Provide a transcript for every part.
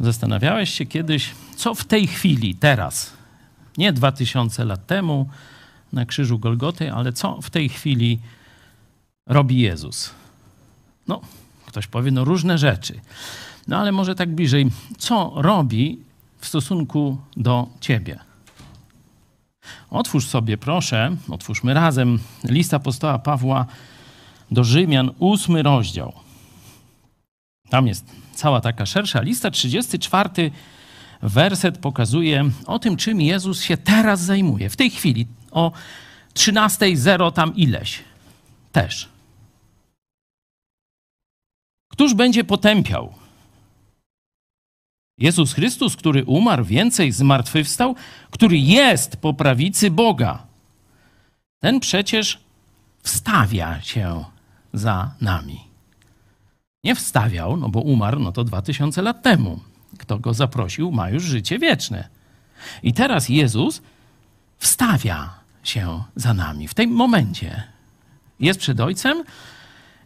Zastanawiałeś się kiedyś, co w tej chwili, teraz, nie dwa tysiące lat temu na krzyżu Golgoty, ale co w tej chwili robi Jezus? No, ktoś powie, no różne rzeczy. No ale może tak bliżej, co robi w stosunku do ciebie? Otwórz sobie, proszę, otwórzmy razem list apostoła Pawła do Rzymian, ósmy rozdział. Tam jest cała taka szersza lista. 34 werset pokazuje o tym, czym Jezus się teraz zajmuje. W tej chwili, o 13.0 tam ileś. Też. Któż będzie potępiał? Jezus Chrystus, który umarł, więcej zmartwychwstał, który jest po prawicy Boga. Ten przecież wstawia się za nami. Nie wstawiał, no bo umarł, no to dwa tysiące lat temu. Kto go zaprosił, ma już życie wieczne. I teraz Jezus wstawia się za nami w tym momencie. Jest przed Ojcem,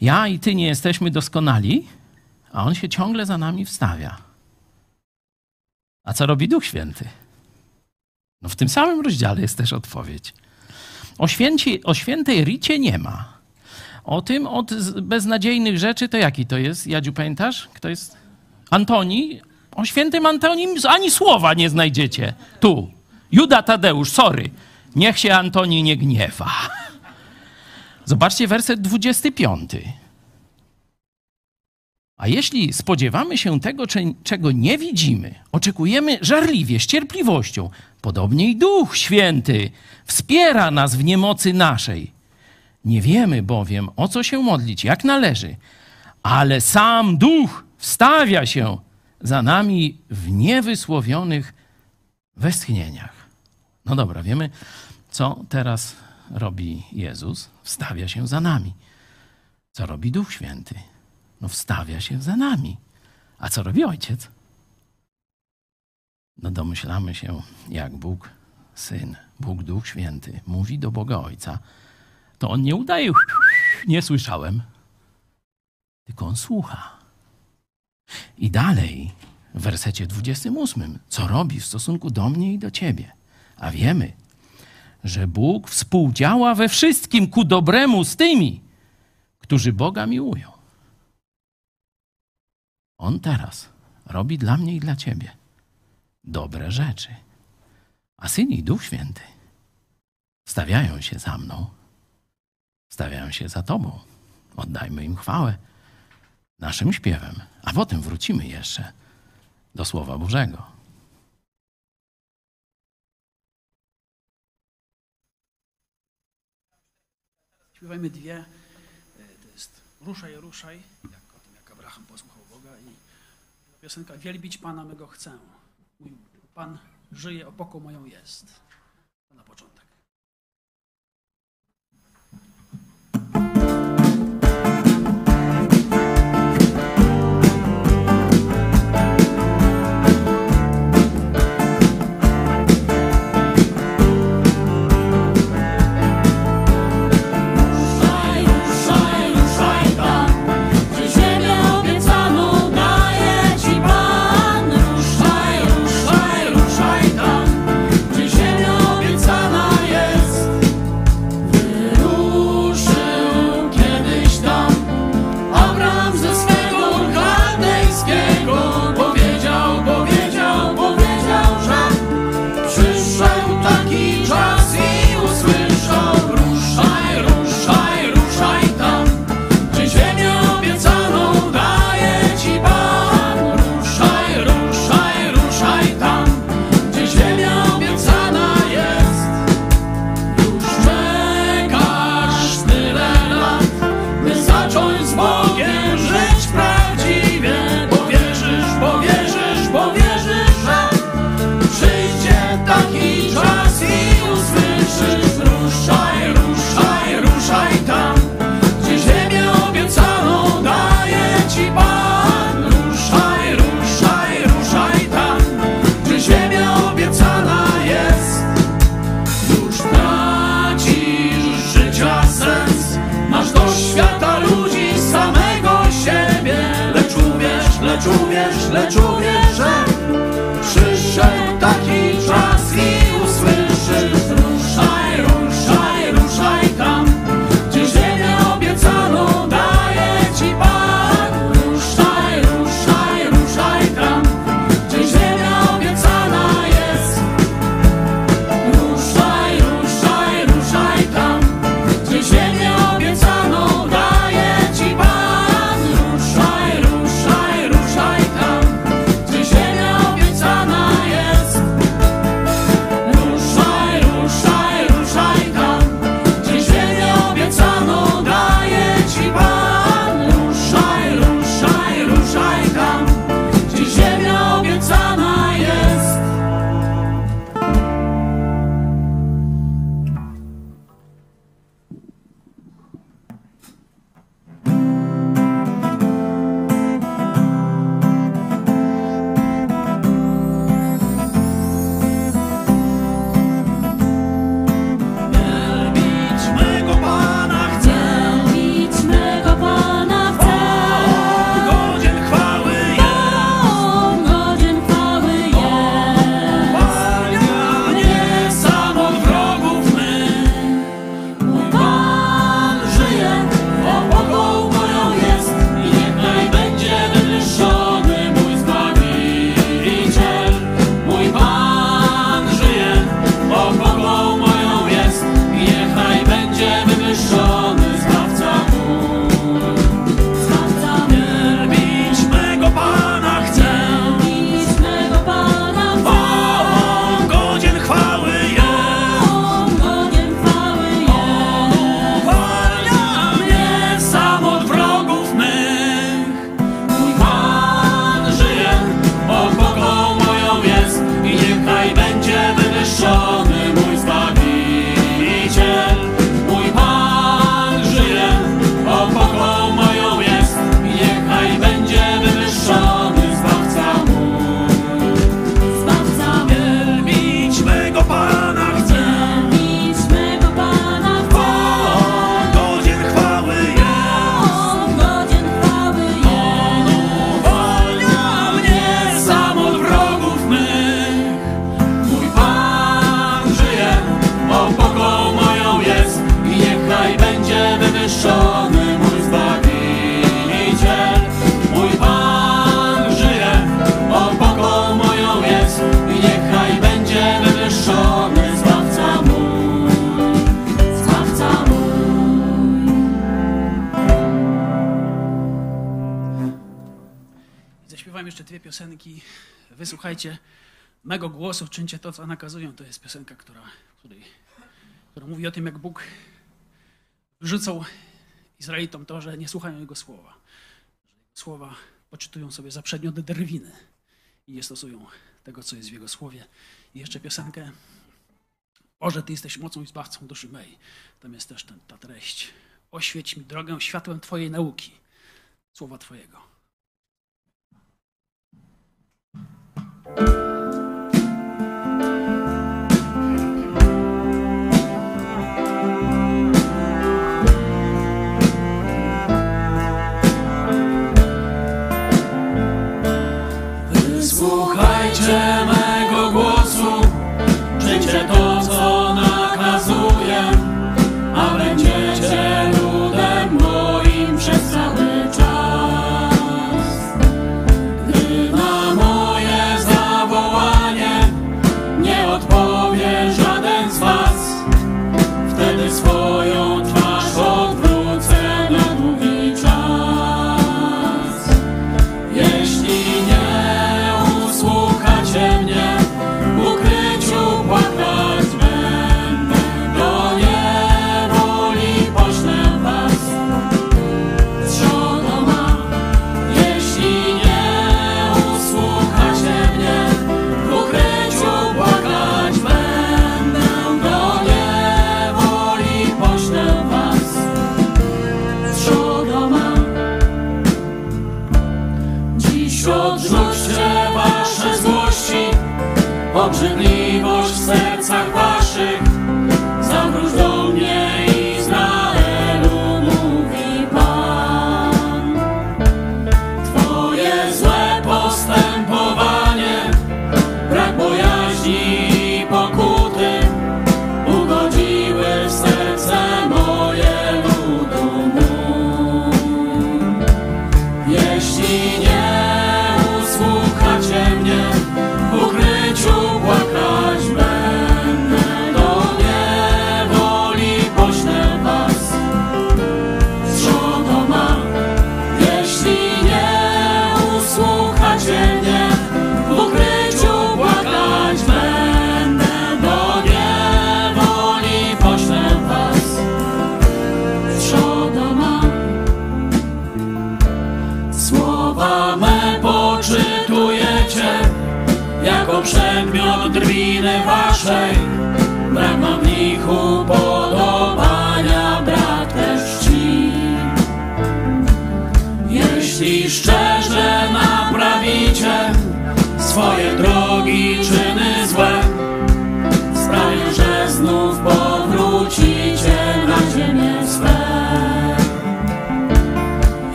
ja i Ty nie jesteśmy doskonali, a On się ciągle za nami wstawia. A co robi Duch Święty? No w tym samym rozdziale jest też odpowiedź. O, święci, o świętej Ricie nie ma. O tym od beznadziejnych rzeczy to jaki to jest? Jadziu, pamiętasz? Kto jest? Antoni? O świętym Antonim ani słowa nie znajdziecie. Tu. Juda Tadeusz, sorry. Niech się Antoni nie gniewa. Zobaczcie werset 25. A jeśli spodziewamy się tego, czego nie widzimy, oczekujemy żarliwie, z cierpliwością, podobnie i Duch Święty wspiera nas w niemocy naszej. Nie wiemy bowiem, o co się modlić, jak należy, ale sam Duch wstawia się za nami w niewysłowionych westchnieniach. No dobra, wiemy, co teraz robi Jezus. Wstawia się za nami. Co robi Duch Święty? No wstawia się za nami. A co robi Ojciec? No domyślamy się, jak Bóg, Syn, Bóg Duch Święty mówi do Boga Ojca, to On nie udaje, nie słyszałem, tylko On słucha. I dalej w wersecie 28, co robi w stosunku do mnie i do ciebie. A wiemy, że Bóg współdziała we wszystkim ku dobremu z tymi, którzy Boga miłują. On teraz robi dla mnie i dla ciebie dobre rzeczy. A Syn i Duch Święty stawiają się za mną, stawiają się za Tobą. Oddajmy im chwałę naszym śpiewem, a potem wrócimy jeszcze do Słowa Bożego. Śpiewajmy dwie. E, to jest Ruszaj, ruszaj, jak o tym, jak Abraham posłuchał Boga i piosenka Wielbić Pana mego chcę. Mój Pan żyje, opoką moją jest. To na początek. Mego głosu, czyńcie to, co nakazują. To jest piosenka, która, której, która mówi o tym, jak Bóg wrzucał Izraelitom to, że nie słuchają Jego słowa. Że Jego słowa poczytują sobie za przedmiot drwiny i nie stosują tego, co jest w Jego słowie. I jeszcze piosenkę Boże, Ty jesteś mocą i zbawcą duszy mej. Tam jest też ten, ta treść. Oświeć mi drogę światłem Twojej nauki, słowa Twojego. time.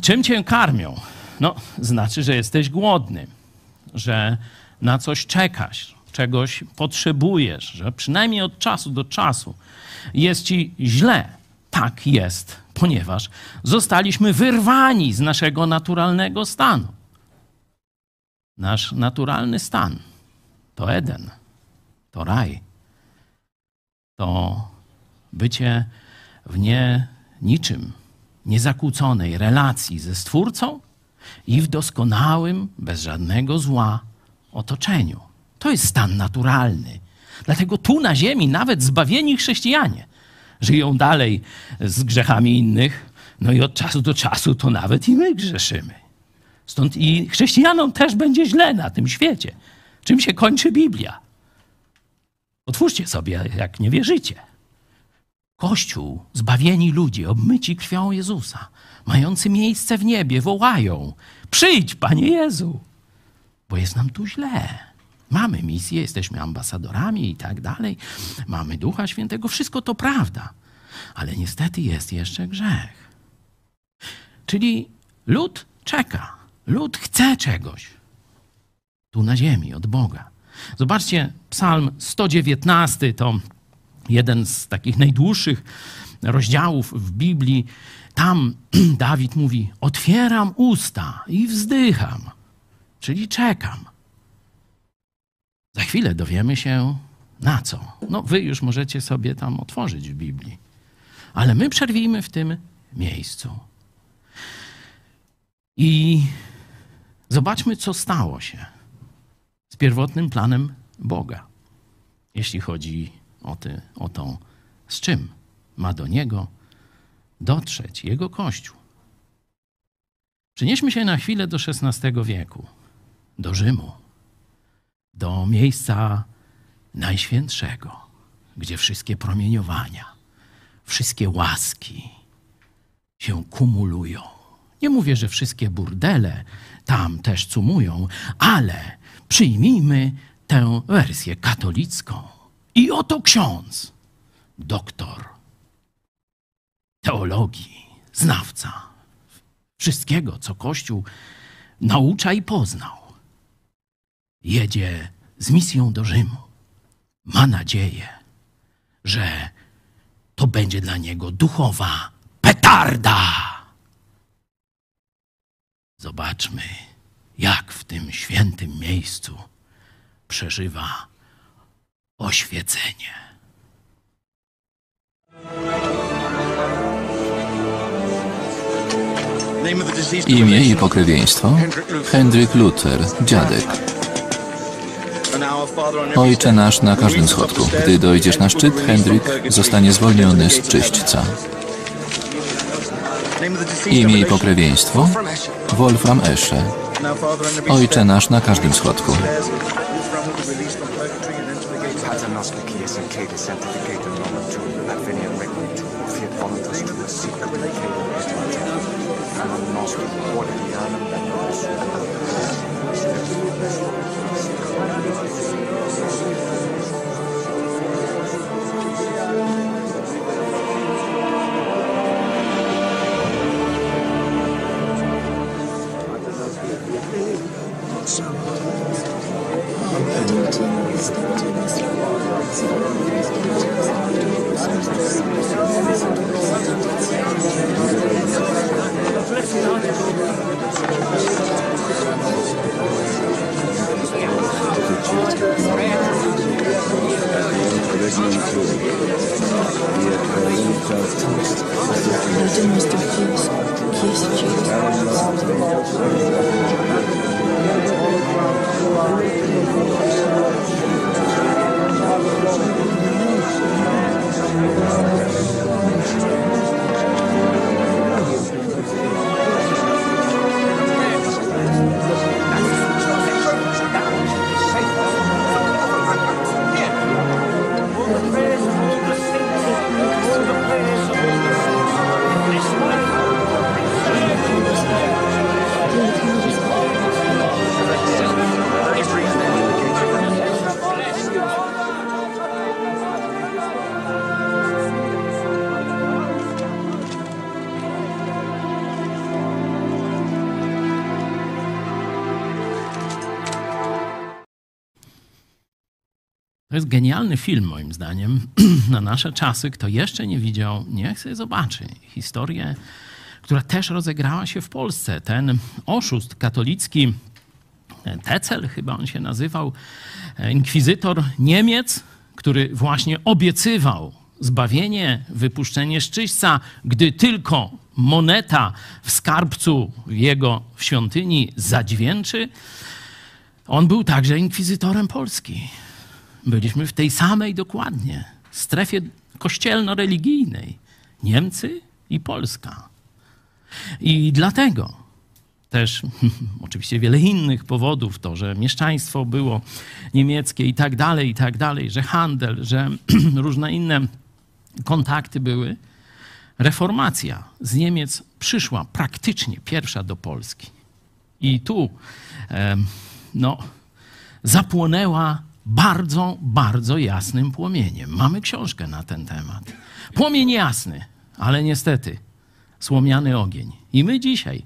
Czym cię karmią? No, znaczy, że jesteś głodny, że na coś czekasz, czegoś potrzebujesz, że przynajmniej od czasu do czasu jest ci źle. Tak jest, ponieważ zostaliśmy wyrwani z naszego naturalnego stanu. Nasz naturalny stan to Eden, to raj, to bycie w nie niczym niezakłóconej relacji ze Stwórcą i w doskonałym, bez żadnego zła otoczeniu. To jest stan naturalny. Dlatego tu na ziemi nawet zbawieni chrześcijanie żyją dalej z grzechami innych, no i od czasu do czasu to nawet i my grzeszymy. Stąd i chrześcijanom też będzie źle na tym świecie. Czym się kończy Biblia? Otwórzcie sobie, jak nie wierzycie. Kościół, zbawieni ludzie, obmyci krwią Jezusa, mający miejsce w niebie, wołają: Przyjdź, Panie Jezu, bo jest nam tu źle. Mamy misję, jesteśmy ambasadorami i tak dalej, mamy Ducha Świętego, wszystko to prawda, ale niestety jest jeszcze grzech. Czyli lud czeka, lud chce czegoś tu na ziemi od Boga. Zobaczcie, Psalm 119 to jeden z takich najdłuższych rozdziałów w Biblii. Tam Dawid mówi: Otwieram usta i wzdycham, czyli czekam. Za chwilę dowiemy się na co. No, wy już możecie sobie tam otworzyć w Biblii. Ale my przerwijmy w tym miejscu. I zobaczmy, co stało się z pierwotnym planem Boga, jeśli chodzi o, ty, o to, z czym ma do Niego dotrzeć Jego Kościół. Przenieśmy się na chwilę do XVI wieku, do Rzymu, do miejsca Najświętszego, gdzie wszystkie promieniowania, wszystkie łaski się kumulują. Nie mówię, że wszystkie burdele tam też cumują, ale przyjmijmy tę wersję katolicką. I oto ksiądz, doktor teologii, znawca wszystkiego, co Kościół naucza i poznał, jedzie z misją do Rzymu. Ma nadzieję, że to będzie dla niego duchowa petarda. Zobaczmy, jak w tym świętym miejscu przeżywa oświecenie. Imię i pokrewieństwo? Hendryk Luther, dziadek. Ojcze nasz na każdym schodku. Gdy dojdziesz na szczyt, Hendryk zostanie zwolniony z czyśćca. Imię i pokrewieństwo? Wolfram Esche. Ojcze nasz na każdym schodku. To jest genialny film, moim zdaniem. Na nasze czasy, kto jeszcze nie widział, niech sobie zobaczy historię, która też rozegrała się w Polsce. Ten oszust katolicki, Tecel chyba on się nazywał, inkwizytor Niemiec, który właśnie obiecywał zbawienie, wypuszczenie z czyśćca, gdy tylko moneta w skarbcu jego w świątyni zadźwięczy. On był także inkwizytorem Polski. Byliśmy w tej samej dokładnie strefie kościelno-religijnej. Niemcy i Polska. I dlatego też oczywiście wiele innych powodów, to, że mieszczaństwo było niemieckie i tak dalej, i tak dalej, że handel, że różne inne kontakty były. Reformacja z Niemiec przyszła praktycznie pierwsza do Polski. I tu no, zapłonęła bardzo, bardzo jasnym płomieniem. Mamy książkę na ten temat. Płomień jasny, ale niestety słomiany ogień. I my dzisiaj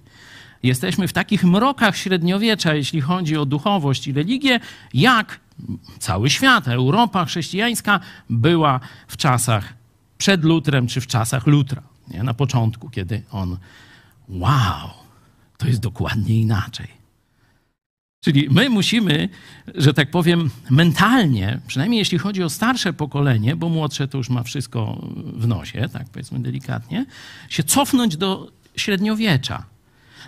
jesteśmy w takich mrokach średniowiecza, jeśli chodzi o duchowość i religię, jak cały świat, Europa chrześcijańska była w czasach przed Lutrem czy w czasach Lutra. Nie? Na początku, kiedy on. Wow, to jest dokładnie inaczej. Czyli my musimy, że tak powiem, mentalnie, przynajmniej jeśli chodzi o starsze pokolenie, bo młodsze to już ma wszystko w nosie, tak powiedzmy delikatnie, się cofnąć do średniowiecza,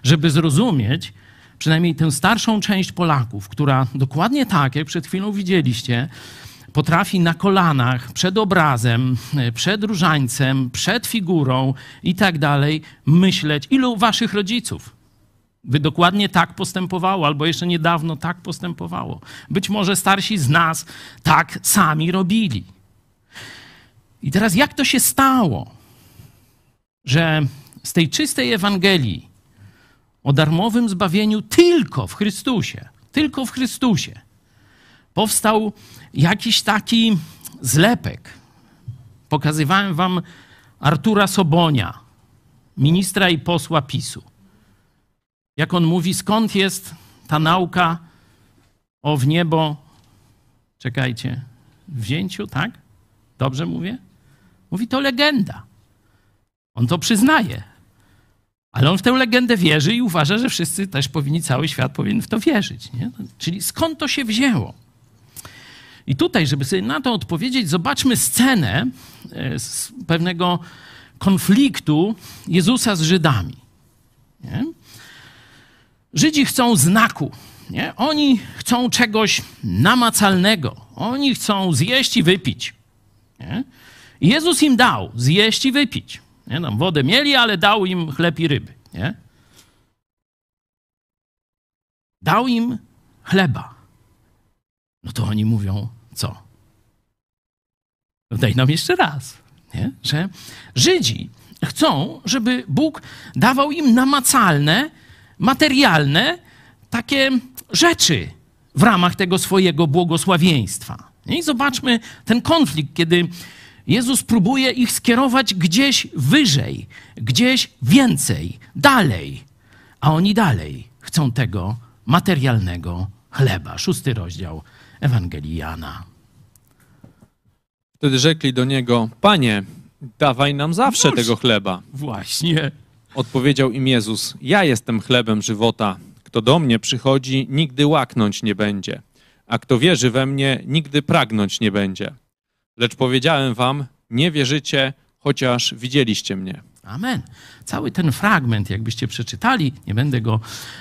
żeby zrozumieć przynajmniej tę starszą część Polaków, która dokładnie tak, jak przed chwilą widzieliście, potrafi na kolanach, przed obrazem, przed różańcem, przed figurą i tak dalej myśleć. Ilu waszych rodziców by dokładnie tak postępowało, albo jeszcze niedawno tak postępowało. Być może starsi z nas tak sami robili. I teraz jak to się stało, że z tej czystej Ewangelii o darmowym zbawieniu tylko w Chrystusie, tylko w Chrystusie, powstał jakiś taki zlepek. Pokazywałem wam Artura Sobonia, ministra i posła PiSu jak on mówi, skąd jest ta nauka o w niebo, czekajcie, wzięciu, tak? Dobrze mówię? Mówi, to legenda. On to przyznaje. Ale on w tę legendę wierzy i uważa, że wszyscy też powinni, cały świat powinien w to wierzyć. Nie? Czyli skąd to się wzięło? I tutaj, żeby sobie na to odpowiedzieć, zobaczmy scenę e, z pewnego konfliktu Jezusa z Żydami. Nie? Żydzi chcą znaku. Nie? Oni chcą czegoś namacalnego. Oni chcą zjeść i wypić. Nie? Jezus im dał zjeść i wypić. Nie? Tam wodę mieli, ale dał im chleb i ryby. Nie? Dał im chleba. No to oni mówią, co? No daj nam jeszcze raz. Nie? Że Żydzi chcą, żeby Bóg dawał im namacalne, materialne takie rzeczy w ramach tego swojego błogosławieństwa. I zobaczmy ten konflikt, kiedy Jezus próbuje ich skierować gdzieś wyżej, gdzieś więcej, dalej, a oni dalej chcą tego materialnego chleba. Szósty rozdział Ewangelii Jana. Wtedy rzekli do niego: Panie, dawaj nam zawsze tego chleba. Właśnie. Odpowiedział im Jezus: Ja jestem chlebem żywota. Kto do mnie przychodzi, nigdy łaknąć nie będzie, a kto wierzy we mnie, nigdy pragnąć nie będzie. Lecz powiedziałem wam: Nie wierzycie, chociaż widzieliście mnie. Amen. Cały ten fragment, jakbyście przeczytali, nie będę go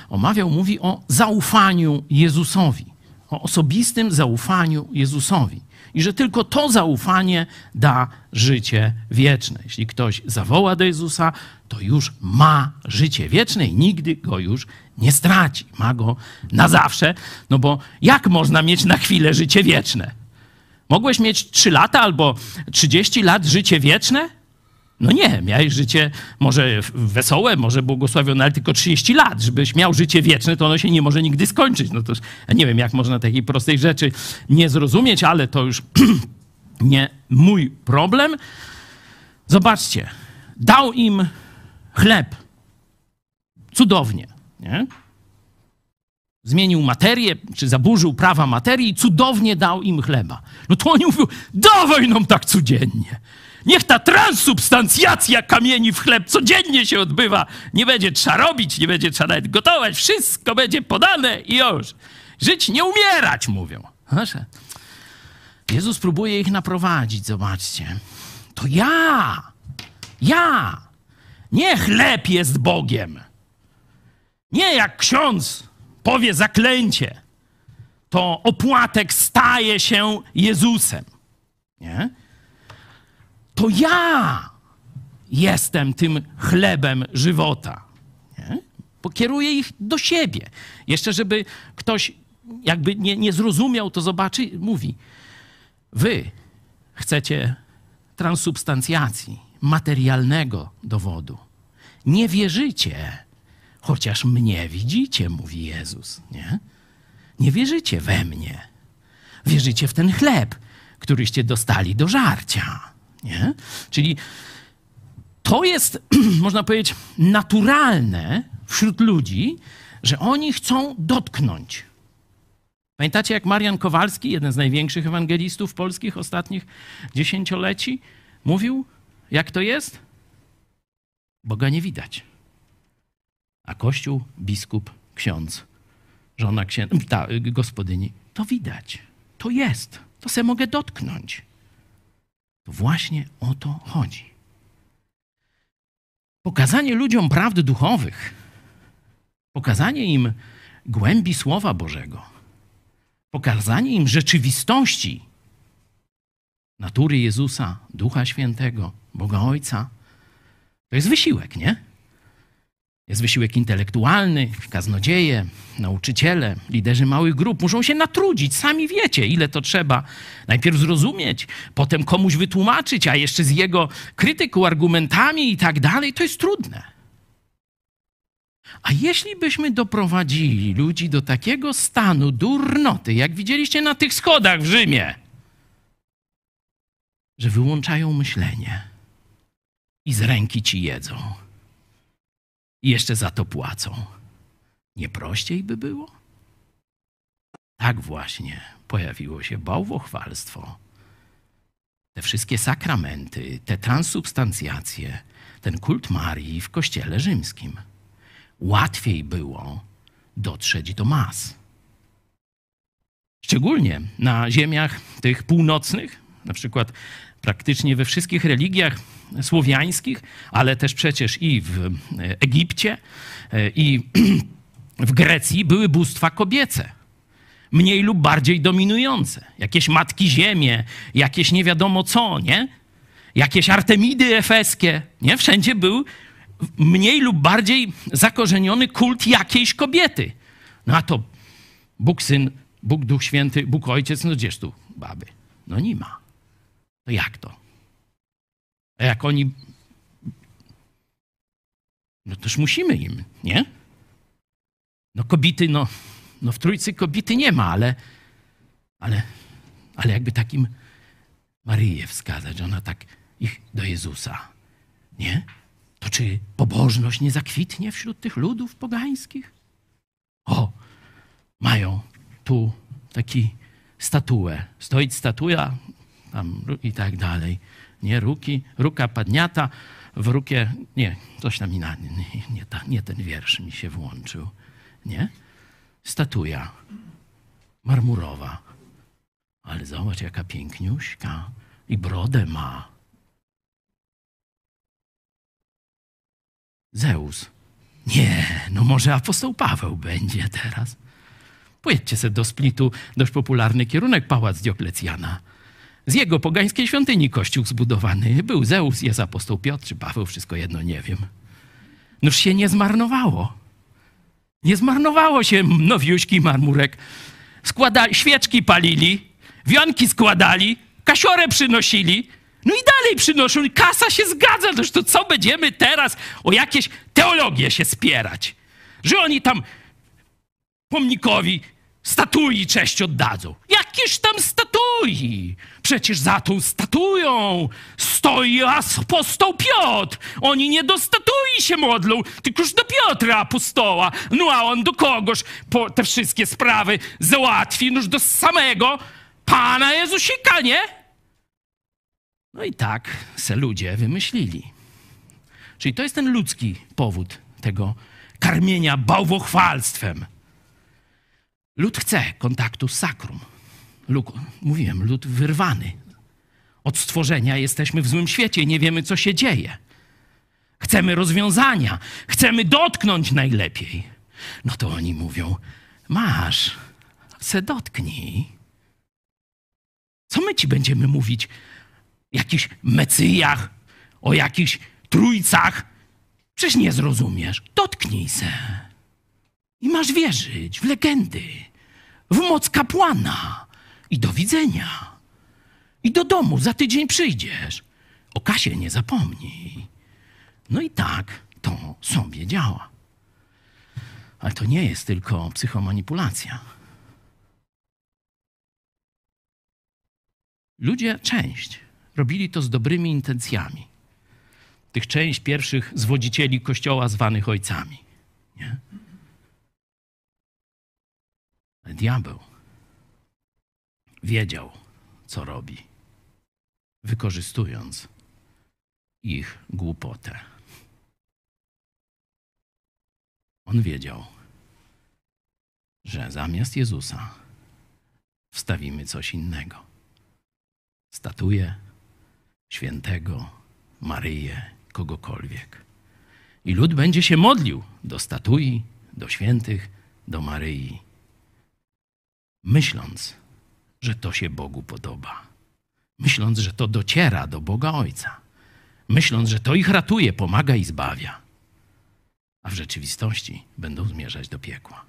omawiał, mówi o zaufaniu Jezusowi, o osobistym zaufaniu Jezusowi. I że tylko to zaufanie da życie wieczne. Jeśli ktoś zawoła do Jezusa, to już ma życie wieczne i nigdy go już nie straci. Ma go na zawsze. No bo jak można mieć na chwilę życie wieczne? Mogłeś mieć 3 lata albo 30 lat życie wieczne? No nie, miałeś życie może wesołe, może błogosławione, ale tylko 30 lat. Żebyś miał życie wieczne, to ono się nie może nigdy skończyć. No to nie wiem, jak można takiej prostej rzeczy nie zrozumieć, ale to już nie mój problem. Zobaczcie, dał im chleb. Cudownie, nie? Zmienił materię, czy zaburzył prawa materii i cudownie dał im chleba. No to oni mówią, dawaj nam tak codziennie. Niech ta transubstancjacja kamieni w chleb codziennie się odbywa. Nie będzie trzeba robić, nie będzie trzeba nawet gotować. Wszystko będzie podane i już. Żyć, nie umierać, mówią. Proszę. Jezus próbuje ich naprowadzić, zobaczcie. To ja, ja, nie chleb jest Bogiem. Nie jak ksiądz powie zaklęcie, to opłatek staje się Jezusem. Nie? To ja jestem tym chlebem żywota. Nie? Pokieruję ich do siebie. Jeszcze, żeby ktoś jakby nie, nie zrozumiał, to zobaczy, mówi: Wy chcecie transubstancjacji, materialnego dowodu. Nie wierzycie, chociaż mnie widzicie, mówi Jezus. Nie, nie wierzycie we mnie. Wierzycie w ten chleb, któryście dostali do żarcia. Nie? Czyli to jest, można powiedzieć, naturalne wśród ludzi, że oni chcą dotknąć. Pamiętacie, jak Marian Kowalski, jeden z największych ewangelistów polskich ostatnich dziesięcioleci, mówił, jak to jest? Boga nie widać. A kościół, biskup, ksiądz, żona księdza, ta gospodyni, to widać. To jest. To se mogę dotknąć. To właśnie o to chodzi. Pokazanie ludziom prawd duchowych, pokazanie im głębi Słowa Bożego, pokazanie im rzeczywistości natury Jezusa, Ducha Świętego, Boga Ojca, to jest wysiłek, nie? Jest wysiłek intelektualny, kaznodzieje, nauczyciele, liderzy małych grup muszą się natrudzić. Sami wiecie, ile to trzeba najpierw zrozumieć, potem komuś wytłumaczyć, a jeszcze z jego krytyką, argumentami i tak dalej. To jest trudne. A jeśli byśmy doprowadzili ludzi do takiego stanu durnoty, jak widzieliście na tych schodach w Rzymie, że wyłączają myślenie i z ręki ci jedzą i jeszcze za to płacą. Nie prościej by było? Tak właśnie pojawiło się bałwochwalstwo. Te wszystkie sakramenty, te transsubstancjacje, ten kult Marii w kościele rzymskim. Łatwiej było dotrzeć do mas. Szczególnie na ziemiach tych północnych, na przykład praktycznie we wszystkich religiach słowiańskich, ale też przecież i w Egipcie, i w Grecji były bóstwa kobiece. Mniej lub bardziej dominujące. Jakieś matki ziemie, jakieś nie wiadomo co, nie? Jakieś Artemidy efeskie, nie? Wszędzie był mniej lub bardziej zakorzeniony kult jakiejś kobiety. No a to Bóg Syn, Bóg Duch Święty, Bóg Ojciec, no gdzież tu baby? No nie ma. To jak to? A jak oni. No toż musimy im, nie? No kobiety, no, no w trójcy kobiety nie ma, ale, ale, ale jakby takim Maryję wskazać, ona tak ich do Jezusa, nie? To czy pobożność nie zakwitnie wśród tych ludów pogańskich? O, mają tu taki statuę. Stoi statuja tam i tak dalej. Nie, ruki, ruka padniata, w rukie, nie, coś tam inna, nie, nie, ta, nie ten wiersz mi się włączył, nie? Statuja marmurowa. Ale zobacz, jaka piękniuśka i brodę ma. Zeus. Nie, no może apostoł Paweł będzie teraz. Pojedźcie sobie do Splitu, dość popularny kierunek, pałac Dioklecjana. Z jego pogańskiej świątyni kościół zbudowany. Był Zeus, jest apostoł Piotr czy Paweł, wszystko jedno, nie wiem. Noż się nie zmarnowało. Nie zmarnowało się nowiuśki marmurek. Składa, świeczki palili, wionki składali, kasiorę przynosili, no i dalej przynoszą. Kasa się zgadza. Noż to co będziemy teraz o jakieś teologię się spierać? Że oni tam pomnikowi statui cześć oddadzą. Jakież tam statui? Przecież za tą statują stoi apostoł Piotr. Oni nie do statui się modlą, tylkoż do Piotra apostoła. No a on do kogoż po te wszystkie sprawy załatwi? Noż do samego Pana Jezusika, nie? No i tak se ludzie wymyślili. Czyli to jest ten ludzki powód tego karmienia bałwochwalstwem. Lud chce kontaktu z sakrum. Lud, mówiłem, lud wyrwany. Od stworzenia jesteśmy w złym świecie, nie wiemy, co się dzieje. Chcemy rozwiązania, chcemy dotknąć najlepiej. No to oni mówią: Masz, se dotknij. Co my ci będziemy mówić? Jakichś mecyjach, o jakichś trójcach? Przecież nie zrozumiesz. Dotknij se. I masz wierzyć w legendy, w moc kapłana. I do widzenia. I do domu za tydzień przyjdziesz. O kasie nie zapomnij. No i tak to sobie działa. Ale to nie jest tylko psychomanipulacja. Ludzie, część, robili to z dobrymi intencjami. tych część pierwszych zwodzicieli kościoła zwanych ojcami. Nie? Diabeł wiedział, co robi, wykorzystując ich głupotę. On wiedział, że zamiast Jezusa wstawimy coś innego. Statuję świętego, Maryję, kogokolwiek. I lud będzie się modlił do statui, do świętych, do Maryi, myśląc, że to się Bogu podoba, myśląc, że to dociera do Boga Ojca, myśląc, że to ich ratuje, pomaga i zbawia, a w rzeczywistości będą zmierzać do piekła.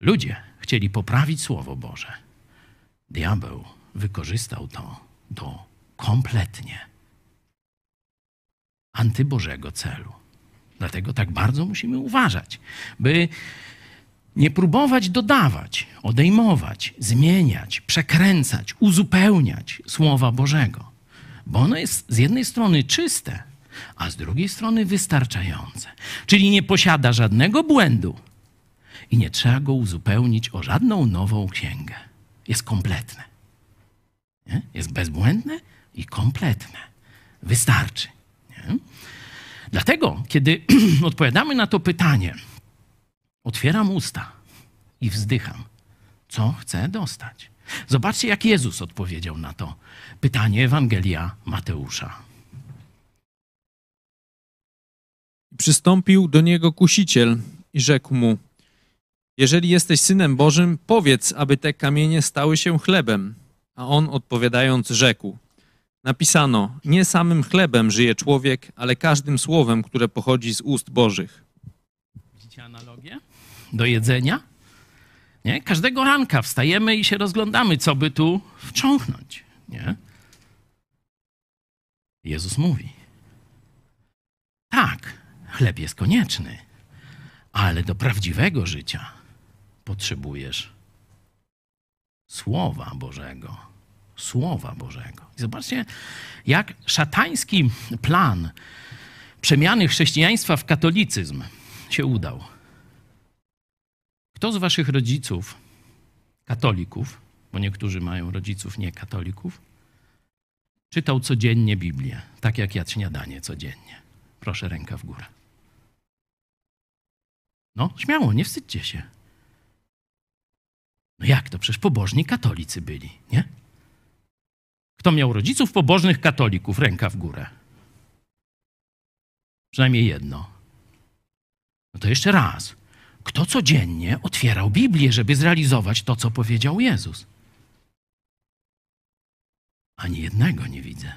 Ludzie chcieli poprawić Słowo Boże. Diabeł wykorzystał to do kompletnie antybożego celu. Dlatego tak bardzo musimy uważać, by nie próbować dodawać, odejmować, zmieniać, przekręcać, uzupełniać Słowa Bożego, bo ono jest z jednej strony czyste, a z drugiej strony wystarczające. Czyli nie posiada żadnego błędu i nie trzeba go uzupełnić o żadną nową księgę. Jest kompletne. Nie? Jest bezbłędne i kompletne. Wystarczy. Nie? Dlatego, kiedy odpowiadamy na to pytanie, otwieram usta i wzdycham, co chcę dostać. Zobaczcie, jak Jezus odpowiedział na to pytanie Ewangelia Mateusza. Przystąpił do niego kusiciel i rzekł mu: Jeżeli jesteś synem Bożym, powiedz, aby te kamienie stały się chlebem. A on odpowiadając rzekł: Napisano: Nie samym chlebem żyje człowiek, ale każdym słowem, które pochodzi z ust Bożych. Widzicie analogię? Do jedzenia? Nie? Każdego ranka wstajemy i się rozglądamy, co by tu wciągnąć. Nie? Jezus mówi: Tak, chleb jest konieczny, ale do prawdziwego życia potrzebujesz Słowa Bożego. Słowa Bożego. I zobaczcie, jak szatański plan przemiany chrześcijaństwa w katolicyzm się udał. Kto z waszych rodziców, katolików, bo niektórzy mają rodziców nie katolików, czytał codziennie Biblię, tak jak jadł śniadanie codziennie? Proszę, ręka w górę. No, śmiało, nie wstydźcie się. No jak to? Przecież pobożni katolicy byli, nie? Kto miał rodziców pobożnych katolików? Ręka w górę. Przynajmniej jedno. No to jeszcze raz. Kto codziennie otwierał Biblię, żeby zrealizować to, co powiedział Jezus? Ani jednego nie widzę.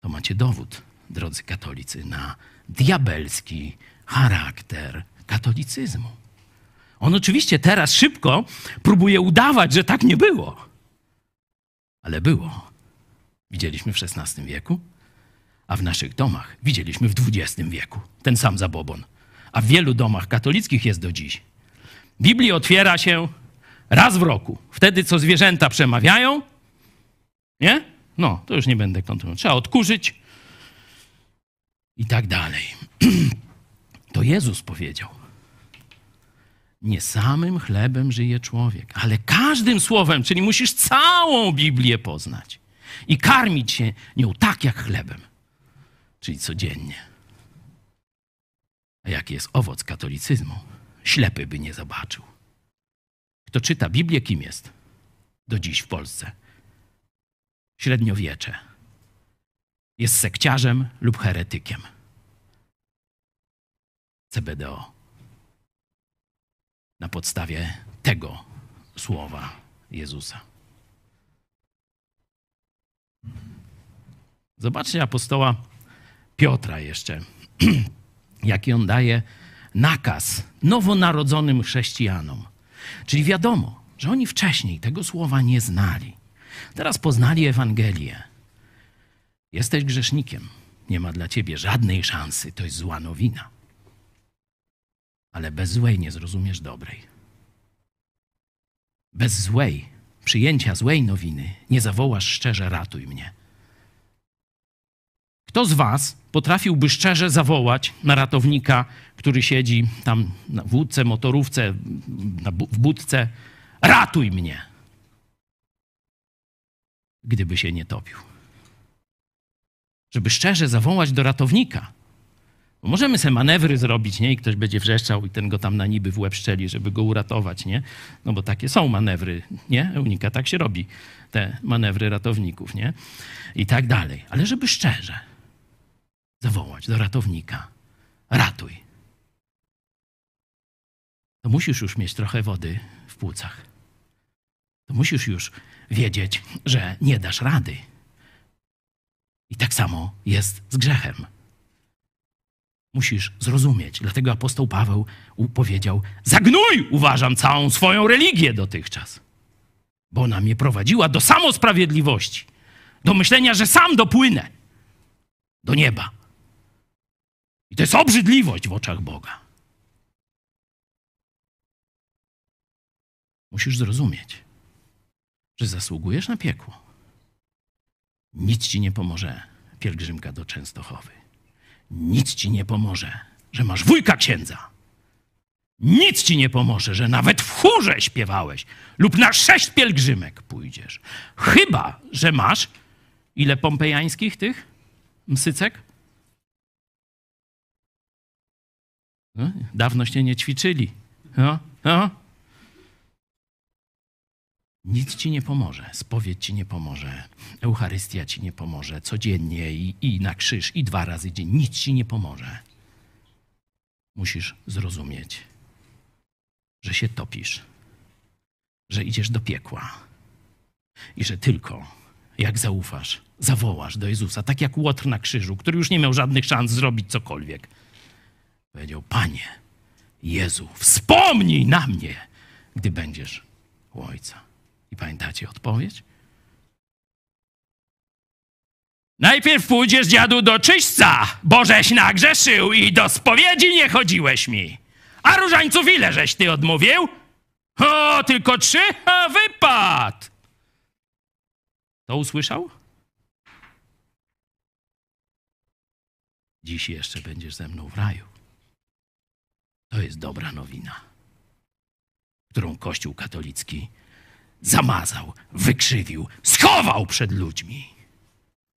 To macie dowód, drodzy katolicy, na diabelski charakter katolicyzmu. On oczywiście teraz szybko próbuje udawać, że tak nie było. Ale było. Widzieliśmy w XVI wieku, a w naszych domach widzieliśmy w XX wieku ten sam zabobon. A w wielu domach katolickich jest do dziś. Biblia otwiera się raz w roku. Wtedy, co zwierzęta przemawiają, nie? No, to już nie będę kontynuował. Trzeba odkurzyć i tak dalej. To Jezus powiedział. Nie samym chlebem żyje człowiek, ale każdym słowem, czyli musisz całą Biblię poznać i karmić się nią tak jak chlebem, czyli codziennie. Jaki jest owoc katolicyzmu? Ślepy by nie zobaczył. Kto czyta Biblię, kim jest? Do dziś w Polsce. Średniowiecze. Jest sekciarzem lub heretykiem. CBDO na podstawie tego słowa Jezusa. Zobaczcie apostoła Piotra jeszcze, jaki on daje nakaz nowonarodzonym chrześcijanom. Czyli wiadomo, że oni wcześniej tego słowa nie znali. Teraz poznali Ewangelię. Jesteś grzesznikiem. Nie ma dla ciebie żadnej szansy. To jest zła nowina ale bez złej nie zrozumiesz dobrej. Bez złej, przyjęcia złej nowiny nie zawołasz szczerze ratuj mnie. Kto z was potrafiłby szczerze zawołać na ratownika, który siedzi tam na wódce, motorówce, w budce, ratuj mnie, gdyby się nie topił? Żeby szczerze zawołać do ratownika. Bo możemy sobie manewry zrobić, nie? I ktoś będzie wrzeszczał i ten go tam na niby w łeb szczeli, żeby go uratować, nie? No bo takie są manewry, nie? Unika, tak się robi, te manewry ratowników, nie? I tak dalej. Ale żeby szczerze zawołać do ratownika, ratuj. To musisz już mieć trochę wody w płucach. To musisz już wiedzieć, że nie dasz rady. I tak samo jest z grzechem musisz zrozumieć. Dlatego apostoł Paweł powiedział: Zagnój, uważam, całą swoją religię dotychczas, bo ona mnie prowadziła do samosprawiedliwości, do myślenia, że sam dopłynę do nieba. I to jest obrzydliwość w oczach Boga. Musisz zrozumieć, że zasługujesz na piekło. Nic ci nie pomoże pielgrzymka do Częstochowy. Nic ci nie pomoże, że masz wujka księdza. Nic ci nie pomoże, że nawet w chórze śpiewałeś lub na sześć pielgrzymek pójdziesz. Chyba, że masz ile pompejańskich tych msycek? No, dawnoście nie ćwiczyli. No, no. Nic ci nie pomoże, spowiedź ci nie pomoże, Eucharystia ci nie pomoże, codziennie i, i na krzyż, i dwa razy dzień, nic ci nie pomoże. Musisz zrozumieć, że się topisz, że idziesz do piekła i że tylko jak zaufasz, zawołasz do Jezusa, tak jak Łotr na krzyżu, który już nie miał żadnych szans zrobić cokolwiek. Powiedział, Panie, Jezu, wspomnij na mnie, gdy będziesz u Ojca. I pamiętacie odpowiedź? Najpierw pójdziesz, dziadu, do czyśćca, bo żeś nagrzeszył i do spowiedzi nie chodziłeś mi. A różańców ile żeś ty odmówił? O, tylko trzy? A wypad! To usłyszał? Dziś jeszcze będziesz ze mną w raju. To jest dobra nowina, którą Kościół katolicki zamazał, wykrzywił, schował przed ludźmi.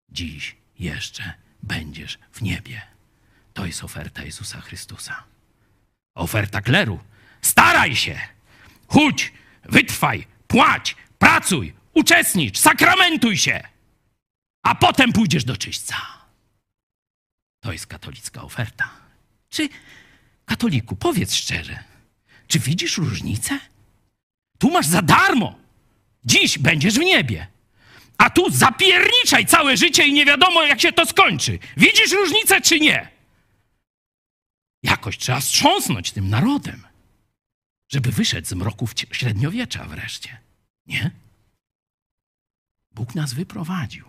Dziś jeszcze będziesz w niebie. To jest oferta Jezusa Chrystusa. Oferta kleru. Staraj się, chudź, wytrwaj, płać, pracuj, uczestnicz, sakramentuj się, a potem pójdziesz do czyśćca. To jest katolicka oferta. Czy, katoliku, powiedz szczerze, czy widzisz różnicę? Tu masz za darmo. Dziś będziesz w niebie. A tu zapierniczaj całe życie i nie wiadomo, jak się to skończy. Widzisz różnicę, czy nie? Jakoś trzeba strząsnąć tym narodem, żeby wyszedł z mroków średniowiecza wreszcie. Nie? Bóg nas wyprowadził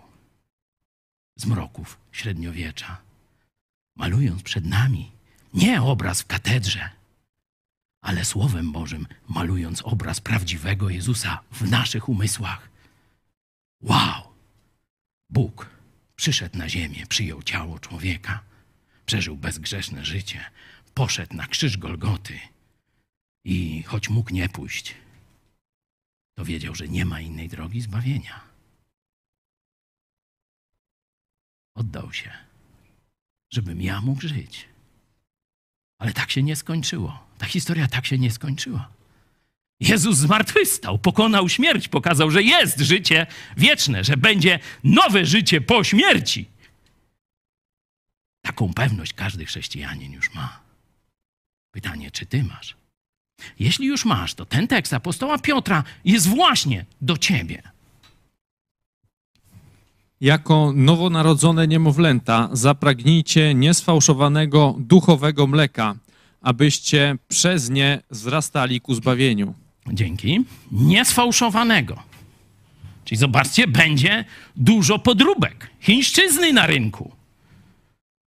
z mroków średniowiecza, malując przed nami nie obraz w katedrze, ale Słowem Bożym malując obraz prawdziwego Jezusa w naszych umysłach. Wow! Bóg przyszedł na ziemię, przyjął ciało człowieka, przeżył bezgrzeszne życie, poszedł na krzyż Golgoty i choć mógł nie pójść, to wiedział, że nie ma innej drogi zbawienia. Oddał się, żebym ja mógł żyć. Ale tak się nie skończyło. Ta historia tak się nie skończyła. Jezus zmartwychwstał, pokonał śmierć, pokazał, że jest życie wieczne, że będzie nowe życie po śmierci. Taką pewność każdy chrześcijanin już ma. Pytanie, czy ty masz? Jeśli już masz, to ten tekst apostoła Piotra jest właśnie do ciebie. Jako nowonarodzone niemowlęta zapragnijcie niesfałszowanego duchowego mleka, abyście przez nie wzrastali ku zbawieniu. Dzięki. Niesfałszowanego. Czyli zobaczcie, będzie dużo podróbek, chińszczyzny na rynku.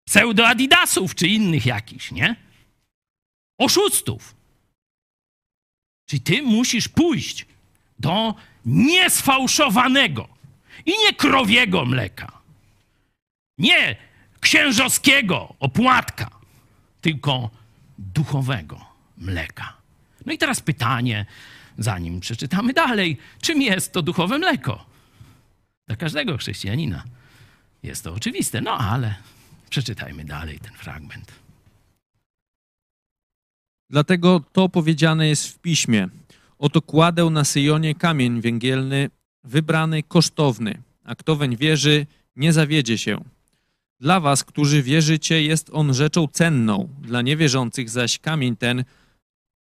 Pseudo-adidasów czy innych jakichś, nie? Oszustów. Czyli ty musisz pójść do niesfałszowanego i nie krowiego mleka. Nie księżowskiego opłatka, tylko duchowego mleka. No i teraz pytanie, zanim przeczytamy dalej, czym jest to duchowe mleko? Dla każdego chrześcijanina jest to oczywiste, no ale przeczytajmy dalej ten fragment. Dlatego to powiedziane jest w piśmie. Oto kładę na Syjonie kamień węgielny, wybrany, kosztowny, a kto weń wierzy, nie zawiedzie się. Dla was, którzy wierzycie, jest on rzeczą cenną, dla niewierzących zaś kamień ten,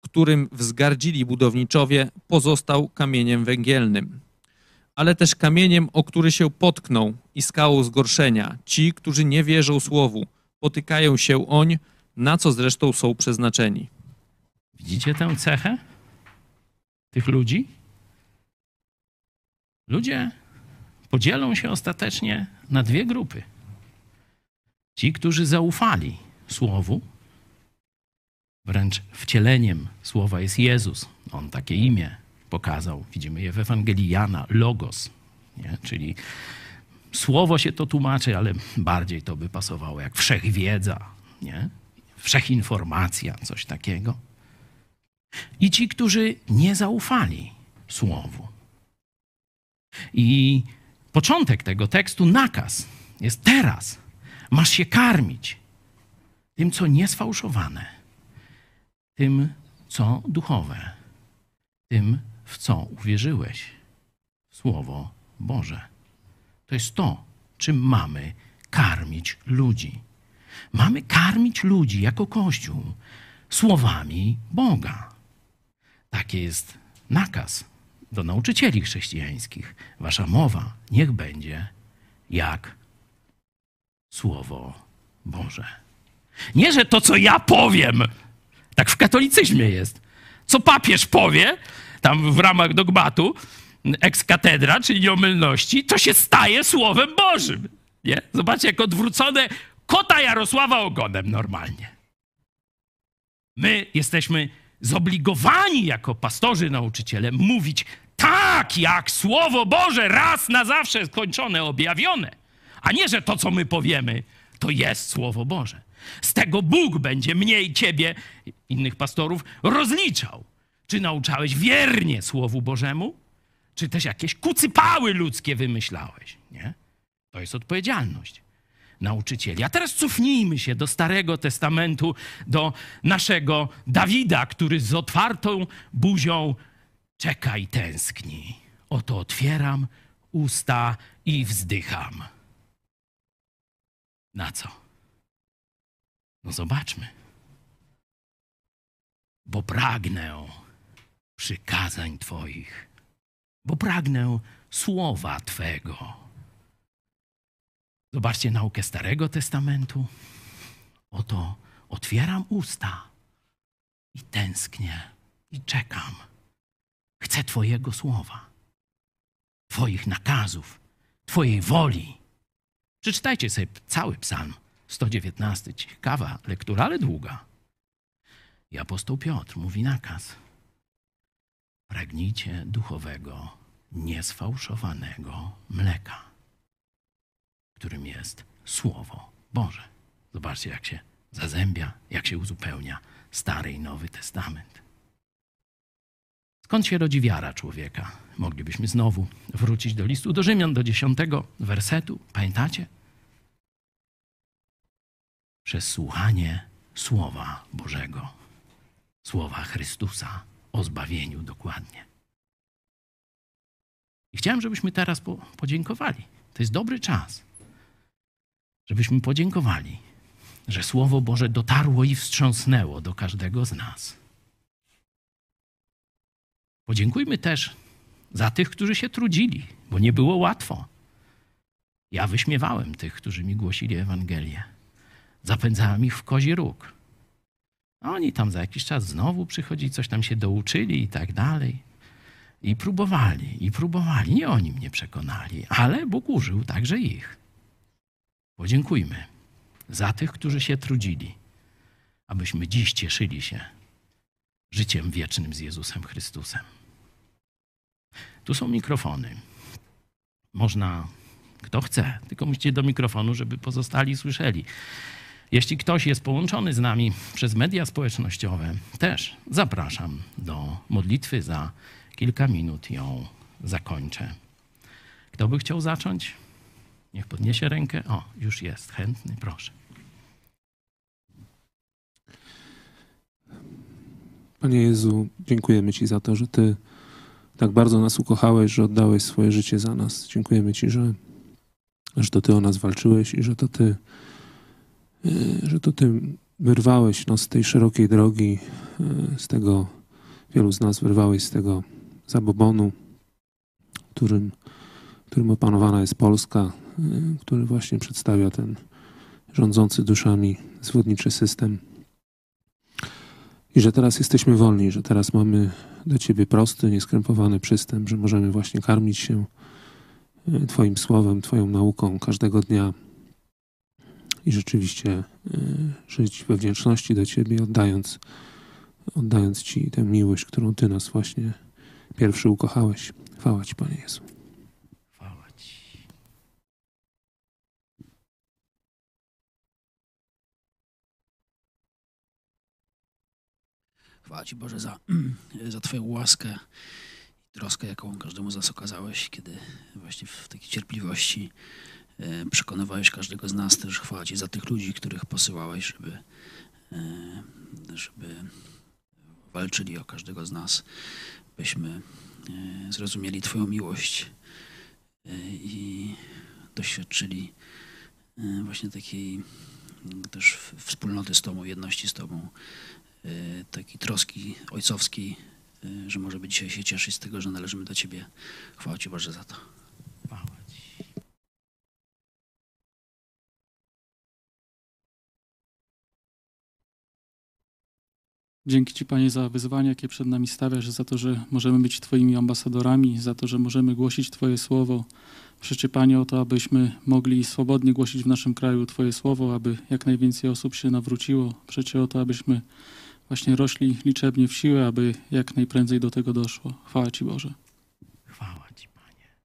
którym wzgardzili budowniczowie, pozostał kamieniem węgielnym. Ale też kamieniem, o który się potknął i skałą zgorszenia. Ci, którzy nie wierzą słowu, potykają się oń, na co zresztą są przeznaczeni. Widzicie tę cechę tych ludzi? Ludzie podzielą się ostatecznie na dwie grupy. Ci, którzy zaufali Słowu, wręcz wcieleniem Słowa jest Jezus. On takie imię pokazał. Widzimy je w Ewangelii Jana, Logos, nie? czyli Słowo się to tłumaczy, ale bardziej to by pasowało jak wszechwiedza, nie? wszechinformacja, coś takiego. I ci, którzy nie zaufali Słowu. I początek tego tekstu, nakaz, jest teraz. Masz się karmić tym, co niesfałszowane, tym, co duchowe, tym, w co uwierzyłeś Słowo Boże. To jest to, czym mamy karmić ludzi. Mamy karmić ludzi jako Kościół słowami Boga. Taki jest nakaz do nauczycieli chrześcijańskich. Wasza mowa niech będzie jak Słowo Boże. Nie, że to, co ja powiem, tak w katolicyzmie jest. Co papież powie, tam w ramach dogmatu, ex katedra, czyli nieomylności, to się staje Słowem Bożym. Nie? Zobaczcie, jak odwrócone kota Jarosława ogonem normalnie. My jesteśmy zobligowani jako pastorzy, nauczyciele mówić tak, jak Słowo Boże, raz na zawsze skończone, objawione, a nie, że to, co my powiemy, to jest Słowo Boże. Z tego Bóg będzie mnie i ciebie, innych pastorów, rozliczał. Czy nauczałeś wiernie Słowu Bożemu, czy też jakieś kucypały ludzkie wymyślałeś, nie? To jest odpowiedzialność nauczycieli. A teraz cofnijmy się do Starego Testamentu, do naszego Dawida, który z otwartą buzią czeka i tęskni. Oto otwieram usta i wzdycham. Na co? No zobaczmy. Bo pragnę przykazań Twoich, bo pragnę słowa Twego. Zobaczcie naukę Starego Testamentu. Oto otwieram usta i tęsknię i czekam. Chcę Twojego słowa, Twoich nakazów, Twojej woli. Przeczytajcie sobie cały psalm 119. Ciekawa lektura, ale długa. I apostoł Piotr mówi nakaz. Pragnijcie duchowego, niesfałszowanego mleka którym jest Słowo Boże. Zobaczcie, jak się zazębia, jak się uzupełnia Stary i Nowy Testament. Skąd się rodzi wiara człowieka? Moglibyśmy znowu wrócić do listu do Rzymian, do dziesiątego wersetu. Pamiętacie? Przez słuchanie Słowa Bożego, Słowa Chrystusa o zbawieniu dokładnie. I chciałem, żebyśmy teraz po, podziękowali. To jest dobry czas żebyśmy podziękowali, że Słowo Boże dotarło i wstrząsnęło do każdego z nas. Podziękujmy też za tych, którzy się trudzili, bo nie było łatwo. Ja wyśmiewałem tych, którzy mi głosili Ewangelię. Zapędzałem ich w kozi róg. A oni tam za jakiś czas znowu przychodzili, coś tam się douczyli i tak dalej. I próbowali, i próbowali. Nie oni mnie przekonali, ale Bóg użył także ich. Podziękujmy za tych, którzy się trudzili, abyśmy dziś cieszyli się życiem wiecznym z Jezusem Chrystusem. Tu są mikrofony. Można Kto chce, tylko musicie do mikrofonu, żeby pozostali słyszeli. Jeśli ktoś jest połączony z nami przez media społecznościowe, też zapraszam do modlitwy. Za kilka minut ją zakończę. Kto by chciał zacząć? Niech podniesie rękę. O, już jest chętny, proszę. Panie Jezu, dziękujemy Ci za to, że Ty tak bardzo nas ukochałeś, że oddałeś swoje życie za nas. Dziękujemy Ci, że, że to Ty o nas walczyłeś i że to Ty, y, że to Ty wyrwałeś nas z tej szerokiej drogi, y, z tego, wielu z nas wyrwałeś z tego zabobonu, którym, którym opanowana jest Polska, który właśnie przedstawia ten rządzący duszami zwodniczy system. I że teraz jesteśmy wolni, że teraz mamy do Ciebie prosty, nieskrępowany przystęp, że możemy właśnie karmić się e, Twoim słowem, Twoją nauką każdego dnia i rzeczywiście e, żyć we wdzięczności do Ciebie, oddając, oddając Ci tę miłość, którą Ty nas właśnie pierwszy ukochałeś. Chwała Ci, Panie Jezu. Chwała Ci. Chwała Ci Boże za, za Twoją łaskę i troskę, jaką każdemu z nas okazałeś, kiedy właśnie w takiej cierpliwości e, przekonywałeś każdego z nas. Też chwała Ci za tych ludzi, których posyłałeś, żeby, e, żeby walczyli o każdego z nas, byśmy e, zrozumieli Twoją miłość i doświadczyli właśnie takiej też wspólnoty z Tobą, jedności z Tobą, takiej troski ojcowskiej, e, że możemy dzisiaj się cieszyć z tego, że należymy do Ciebie. Chwała Ci Boże za to. Dzięki Ci, Panie, za wyzwania, jakie przed nami stawiasz, za to, że możemy być Twoimi ambasadorami, za to, że możemy głosić Twoje słowo. Proszę Panie, o to, abyśmy mogli swobodnie głosić w naszym kraju Twoje słowo, aby jak najwięcej osób się nawróciło. Proszę o to, abyśmy właśnie rośli liczebnie w siłę, aby jak najprędzej do tego doszło. Chwała Ci, Boże. Chwała Ci, Panie.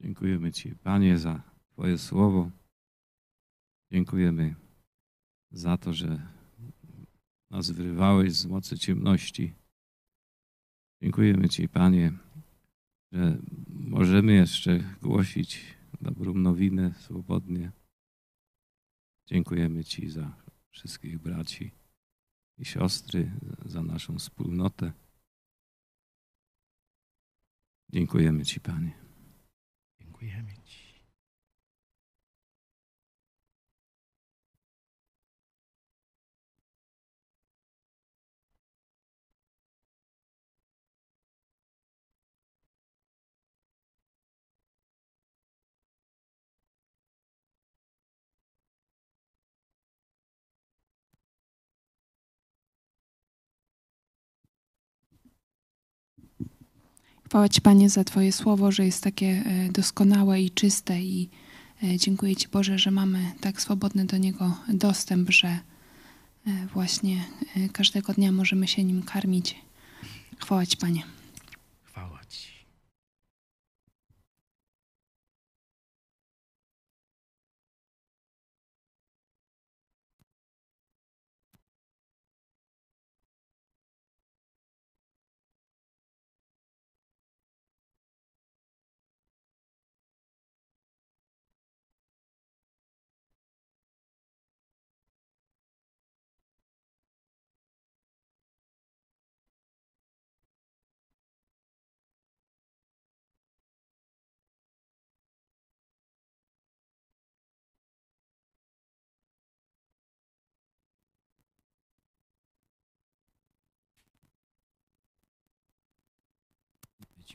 Dziękujemy Ci, Panie, za Twoje słowo. Dziękujemy za to, że nas wyrywałeś z mocy ciemności. Dziękujemy Ci, Panie, że możemy jeszcze głosić dobrą nowinę swobodnie. Dziękujemy Ci za wszystkich braci i siostry, za naszą wspólnotę. Dziękujemy Ci, Panie. Dziękujemy Chwała Ci, Panie, za Twoje słowo, że jest takie e, doskonałe i czyste i e, dziękuję Ci, Boże, że mamy tak swobodny do niego dostęp, że e, właśnie każdego dnia możemy się nim karmić. Chwała Ci, Panie.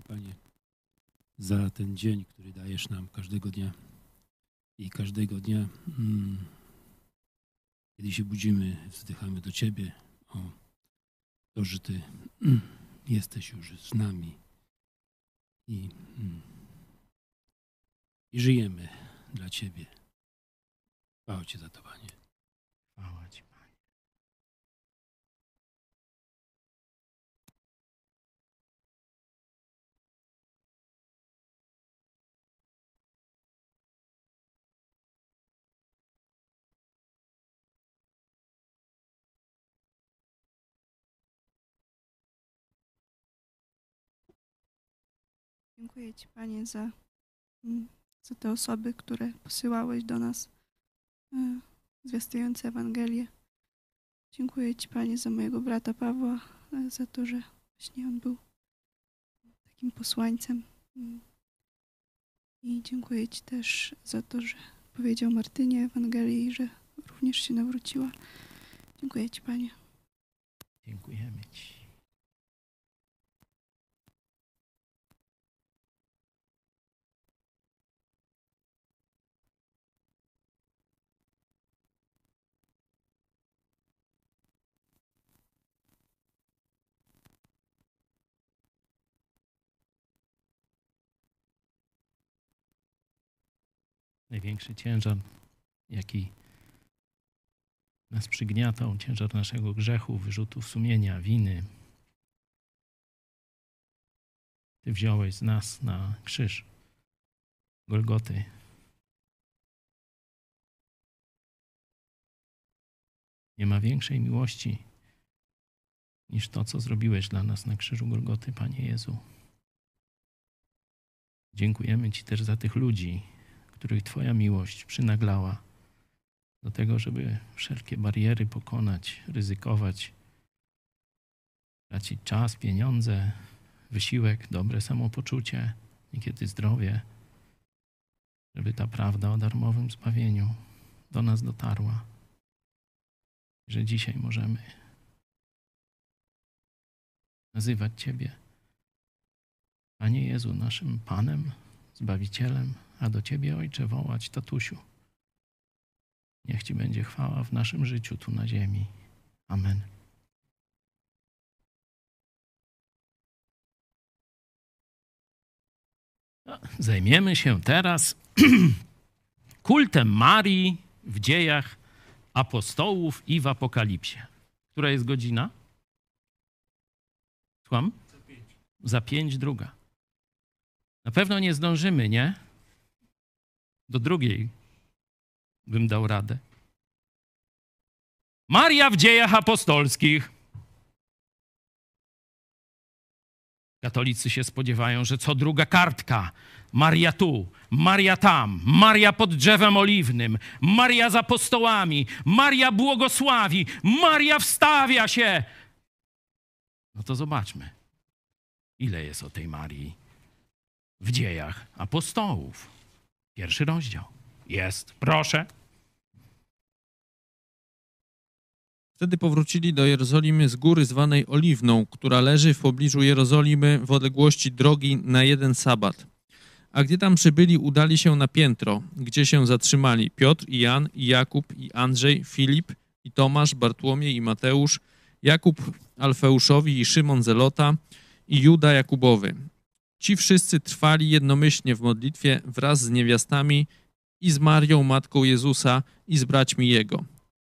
Panie, za ten dzień, który dajesz nam każdego dnia. I każdego dnia, mm, kiedy się budzimy, wzdychamy do Ciebie o to, że Ty mm, jesteś już z nami i, mm, i żyjemy dla Ciebie. Chwała Ci za to, Panie. Chwała Ci, Dziękuję Ci, Panie, za, mm, za te osoby, które posyłałeś do nas, e, zwiastujące Ewangelię. Dziękuję Ci, Panie, za mojego brata Pawła, e, za to, że właśnie on był takim posłańcem. Mm. I dziękuję Ci też za to, że powiedział Martynie Ewangelię i że również się nawróciła. Dziękuję Ci, Panie. Dziękujemy Ci. Największy ciężar, jaki nas przygniatał, ciężar naszego grzechu, wyrzutów sumienia, winy. Ty wziąłeś z nas na krzyż Golgoty. Nie ma większej miłości niż to, co zrobiłeś dla nas na krzyżu Golgoty, Panie Jezu. Dziękujemy Ci też za tych ludzi, których Twoja miłość przynaglała do tego, żeby wszelkie bariery pokonać, ryzykować, tracić czas, pieniądze, wysiłek, dobre samopoczucie, niekiedy zdrowie, żeby ta prawda o darmowym zbawieniu do nas dotarła. Że dzisiaj możemy nazywać Ciebie, Panie Jezu, naszym Panem, Zbawicielem, a do Ciebie, Ojcze, wołać tatusiu. Niech Ci będzie chwała w naszym życiu tu na ziemi. Amen. Zajmiemy się teraz kultem Marii w dziejach apostołów i w Apokalipsie. Która jest godzina? Słucham? Za pięć druga. Na pewno nie zdążymy, nie? Do drugiej bym dał radę. Maria w dziejach apostolskich. Katolicy się spodziewają, że co druga kartka. Maria tu, Maria tam, Maria pod drzewem oliwnym, Maria z apostołami, Maria błogosławi, Maria wstawia się. No to zobaczmy, ile jest o tej Marii w dziejach apostołów. Pierwszy rozdział. Jest, proszę. Wtedy powrócili do Jerozolimy z góry zwanej Oliwną, która leży w pobliżu Jerozolimy w odległości drogi na jeden sabat. A gdy tam przybyli, udali się na piętro, gdzie się zatrzymali Piotr i Jan, i Jakub, i Andrzej, Filip, i Tomasz, Bartłomiej i Mateusz, Jakub Alfeuszowi i Szymon Zelota, i Juda Jakubowy. Ci wszyscy trwali jednomyślnie w modlitwie wraz z niewiastami i z Marią, matką Jezusa, i z braćmi Jego.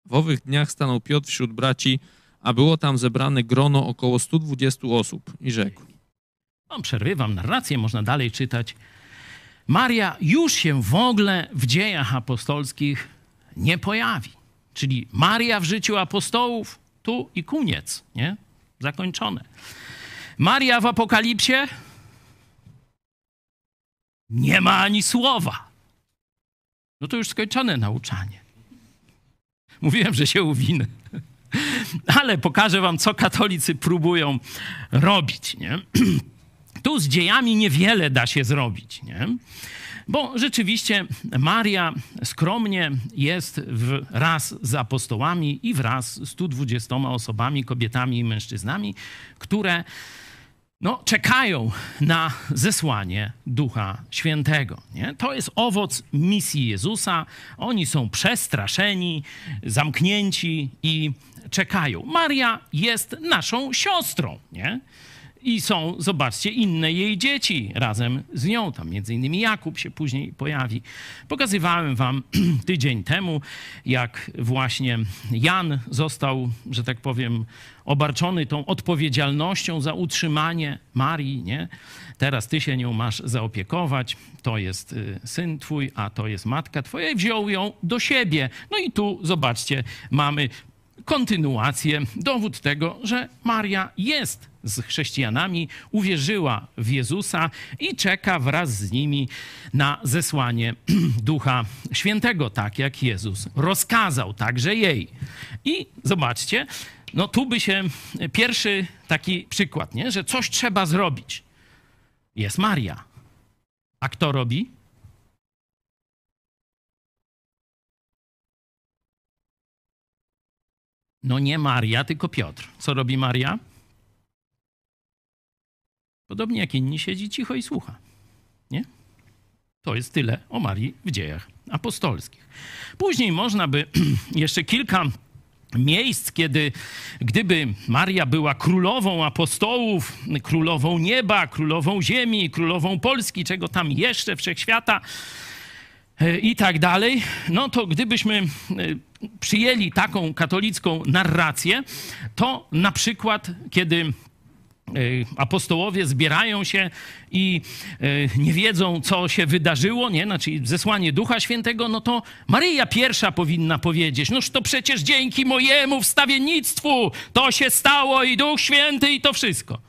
W owych dniach stanął Piotr wśród braci, a było tam zebrane grono około 120 osób i rzekł. Mam przerywam narrację, można dalej czytać. Maria już się w ogóle w dziejach apostolskich nie pojawi. Czyli Maria w życiu apostołów tu i koniec, nie? Zakończone. Maria w Apokalipsie nie ma ani słowa. No to już skończone nauczanie. Mówiłem, że się uwinę. Ale pokażę wam, co katolicy próbują robić. Nie? Tu z dziejami niewiele da się zrobić. Nie? Bo rzeczywiście Maria skromnie jest wraz z apostołami i wraz z 120 osobami, kobietami i mężczyznami, które no, czekają na zesłanie Ducha Świętego. Nie? To jest owoc misji Jezusa. Oni są przestraszeni, zamknięci i czekają. Maria jest naszą siostrą. Nie? I są, zobaczcie, inne jej dzieci razem z nią. Tam między innymi Jakub się później pojawi. Pokazywałem wam tydzień temu, jak właśnie Jan został, że tak powiem, obarczony tą odpowiedzialnością za utrzymanie Marii, nie? Teraz ty się nią masz zaopiekować, to jest y, syn twój, a to jest matka twoja i wziął ją do siebie. No i tu, zobaczcie, mamy kontynuację, dowód tego, że Maria jest z chrześcijanami, uwierzyła w Jezusa i czeka wraz z nimi na zesłanie Ducha Świętego, tak jak Jezus rozkazał także jej. I zobaczcie, no tu by się pierwszy taki przykład, nie? że coś trzeba zrobić. Jest Maria. A kto robi? No nie Maria, tylko Piotr. Co robi Maria? Podobnie jak inni siedzi cicho i słucha. Nie? To jest tyle o Marii w dziejach apostolskich. Później można by jeszcze kilka miejsc, kiedy gdyby Maria była królową apostołów, królową nieba, królową ziemi, królową Polski, czego tam jeszcze wszechświata e, i tak dalej, no to gdybyśmy e, przyjęli taką katolicką narrację, to na przykład kiedy Y, apostołowie zbierają się i y, nie wiedzą, co się wydarzyło, nie? Znaczy zesłanie Ducha Świętego, no to Maryja pierwsza powinna powiedzieć, noż to przecież dzięki mojemu wstawiennictwu to się stało i Duch Święty i to wszystko.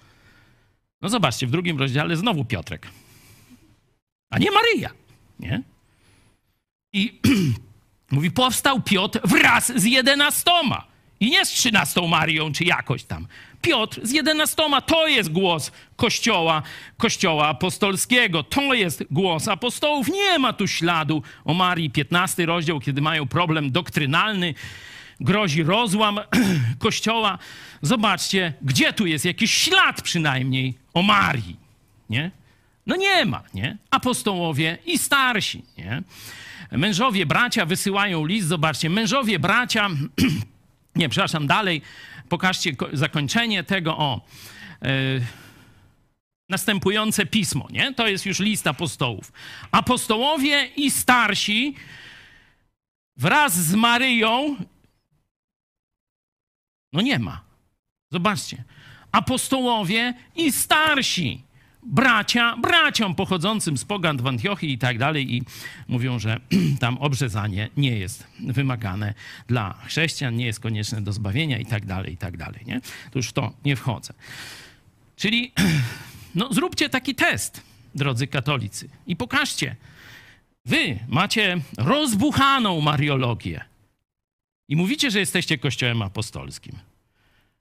No zobaczcie, w drugim rozdziale znowu Piotrek, a nie Maryja, nie? I mówi, powstał Piotr wraz z jedenastoma. I nie z trzynastą Marią, czy jakoś tam. Piotr z jedenastoma. To jest głos Kościoła, Kościoła apostolskiego. To jest głos apostołów. Nie ma tu śladu o Marii. 15 rozdział, kiedy mają problem doktrynalny, grozi rozłam Kościoła. Zobaczcie, gdzie tu jest jakiś ślad przynajmniej o Marii, nie? No nie ma, nie? Apostołowie i starsi, nie? Mężowie, bracia wysyłają list, zobaczcie, mężowie, bracia, nie, przepraszam, dalej, pokażcie zakończenie tego, o, yy, następujące pismo, nie? To jest już list apostołów. Apostołowie i starsi wraz z Maryją, no nie ma. Zobaczcie. Apostołowie i starsi bracia, braciom pochodzącym z pogan w Antiochii i tak dalej i mówią, że tam obrzezanie nie jest wymagane dla chrześcijan, nie jest konieczne do zbawienia i tak dalej, i tak dalej, nie? To już w to nie wchodzę. Czyli no, zróbcie taki test, drodzy katolicy, i pokażcie. Wy macie rozbuchaną mariologię i mówicie, że jesteście kościołem apostolskim.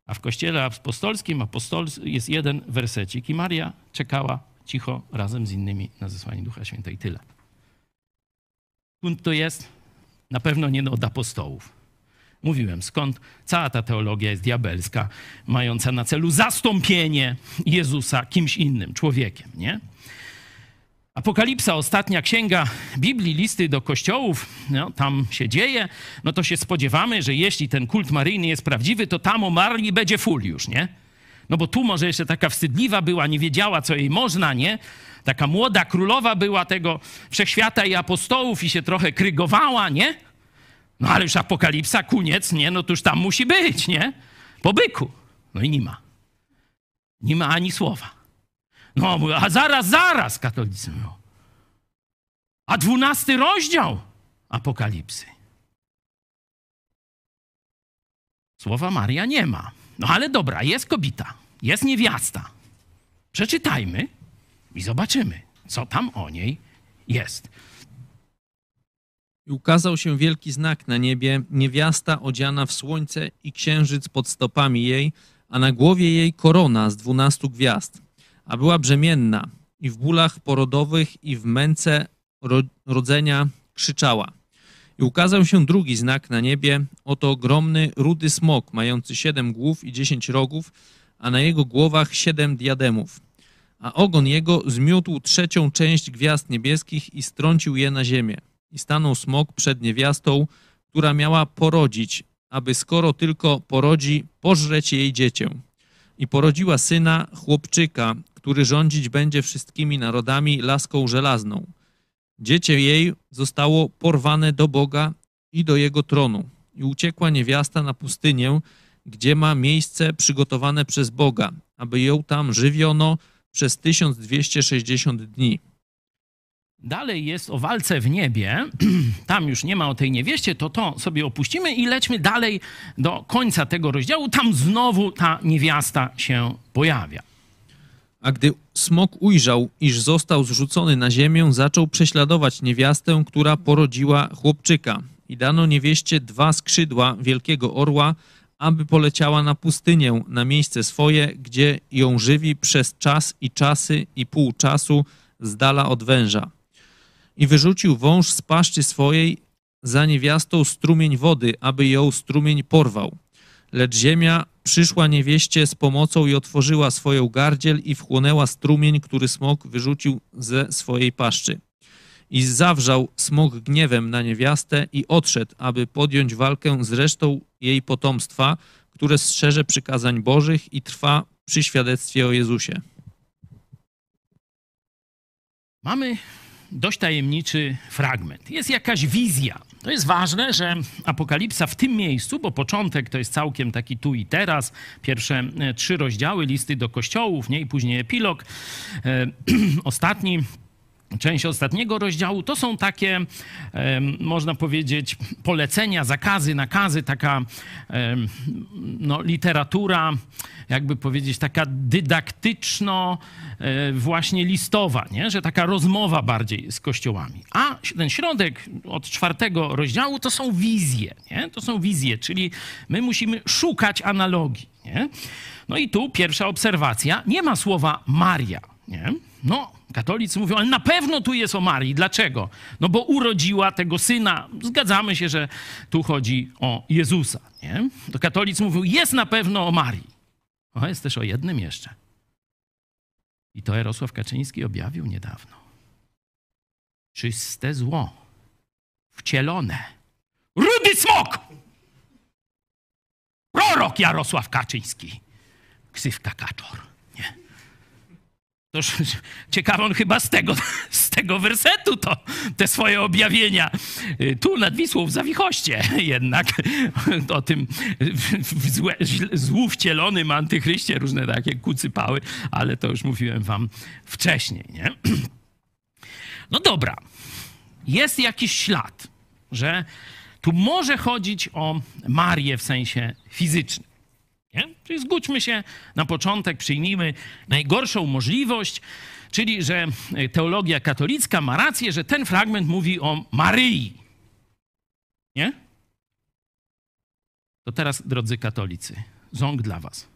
A w kościele apostolskim apostol jest jeden wersecik i Maria czekała cicho razem z innymi na zesłanie Ducha Świętego i tyle. Skąd to jest? Na pewno nie od apostołów. Mówiłem, skąd cała ta teologia jest diabelska, mająca na celu zastąpienie Jezusa kimś innym, człowiekiem, nie? Apokalipsa, ostatnia księga Biblii, listy do kościołów, no, tam się dzieje, no to się spodziewamy, że jeśli ten kult maryjny jest prawdziwy, to tam o Marii będzie full już, nie? No bo tu może jeszcze taka wstydliwa była, nie wiedziała, co jej można, nie? Taka młoda królowa była tego wszechświata i apostołów i się trochę krygowała, nie? No ale już apokalipsa, koniec, nie? No to już tam musi być, nie? Po byku. No i nie ma. Nie ma ani słowa. No, a zaraz, zaraz, katolicy mówią. A dwunasty rozdział Apokalipsy. Słowa Maria nie ma. No ale dobra, jest kobieta, jest niewiasta. Przeczytajmy i zobaczymy, co tam o niej jest. I ukazał się wielki znak na niebie, niewiasta odziana w słońce i księżyc pod stopami jej, a na głowie jej korona z dwunastu gwiazd a była brzemienna i w bólach porodowych i w męce ro rodzenia krzyczała. I ukazał się drugi znak na niebie, oto ogromny, rudy smok, mający siedem głów i dziesięć rogów, a na jego głowach siedem diademów. A ogon jego zmiótł trzecią część gwiazd niebieskich i strącił je na ziemię. I stanął smok przed niewiastą, która miała porodzić, aby skoro tylko porodzi, pożreć jej dziecię i porodziła syna, chłopczyka, który rządzić będzie wszystkimi narodami laską żelazną. Dziecię jej zostało porwane do Boga i do jego tronu. I uciekła niewiasta na pustynię, gdzie ma miejsce przygotowane przez Boga, aby ją tam żywiono przez 1260 dni. Dalej jest o walce w niebie. Tam już nie ma o tej niewieście, to to sobie opuścimy i lećmy dalej do końca tego rozdziału. Tam znowu ta niewiasta się pojawia. A gdy smok ujrzał, iż został zrzucony na ziemię, zaczął prześladować niewiastę, która porodziła chłopczyka. I dano niewieście dwa skrzydła wielkiego orła, aby poleciała na pustynię, na miejsce swoje, gdzie ją żywi przez czas i czasy i pół czasu z dala od węża. I wyrzucił wąż z paszczy swojej za niewiastą strumień wody, aby ją strumień porwał. Lecz ziemia przyszła niewieście z pomocą i otworzyła swoją gardziel i wchłonęła strumień, który smok wyrzucił ze swojej paszczy. I zawrzał smok gniewem na niewiastę i odszedł, aby podjąć walkę z resztą jej potomstwa, które strzeże przykazań Bożych i trwa przy świadectwie o Jezusie. Mamy dość tajemniczy fragment. Jest jakaś wizja. To jest ważne, że Apokalipsa w tym miejscu, bo początek to jest całkiem taki tu i teraz, pierwsze e, trzy rozdziały, listy do kościołów, nie? i później epilog. E, ostatni część ostatniego rozdziału to są takie, można powiedzieć, polecenia, zakazy, nakazy, taka no, literatura, jakby powiedzieć, taka dydaktyczno e, właśnie listowa, nie? że taka rozmowa bardziej z kościołami. A ten środek od czwartego rozdziału to są wizje, nie? to są wizje, czyli my musimy szukać analogii. Nie? No i tu pierwsza obserwacja, nie ma słowa Maria, nie? No, katolicy mówią, ale na pewno tu jest o Marii. Dlaczego? No bo urodziła tego syna. Zgadzamy się, że tu chodzi o Jezusa. Nie? To katolicy mówią, jest na pewno o Marii. O, jest też o jednym jeszcze. I to Jarosław Kaczyński objawił niedawno. Czyste zło. Wcielone. Rudy smok! Prorok Jarosław Kaczyński. Ksywka Kaczor. Toż ciekawe on chyba z tego, z tego wersetu to te swoje objawienia. Tu nad Wisłą w Zawichoście jednak o tym wcielonym antychryście różne takie kucypały, ale to już mówiłem wam wcześniej, nie? No dobra, jest jakiś ślad, że tu może chodzić o Marię w sensie fizycznym. Nie? Czyli zgódźmy się na początek, przyjmijmy najgorszą możliwość, czyli że teologia katolicka ma rację, że ten fragment mówi o Maryi. Nie? To teraz, drodzy katolicy, ząg dla was.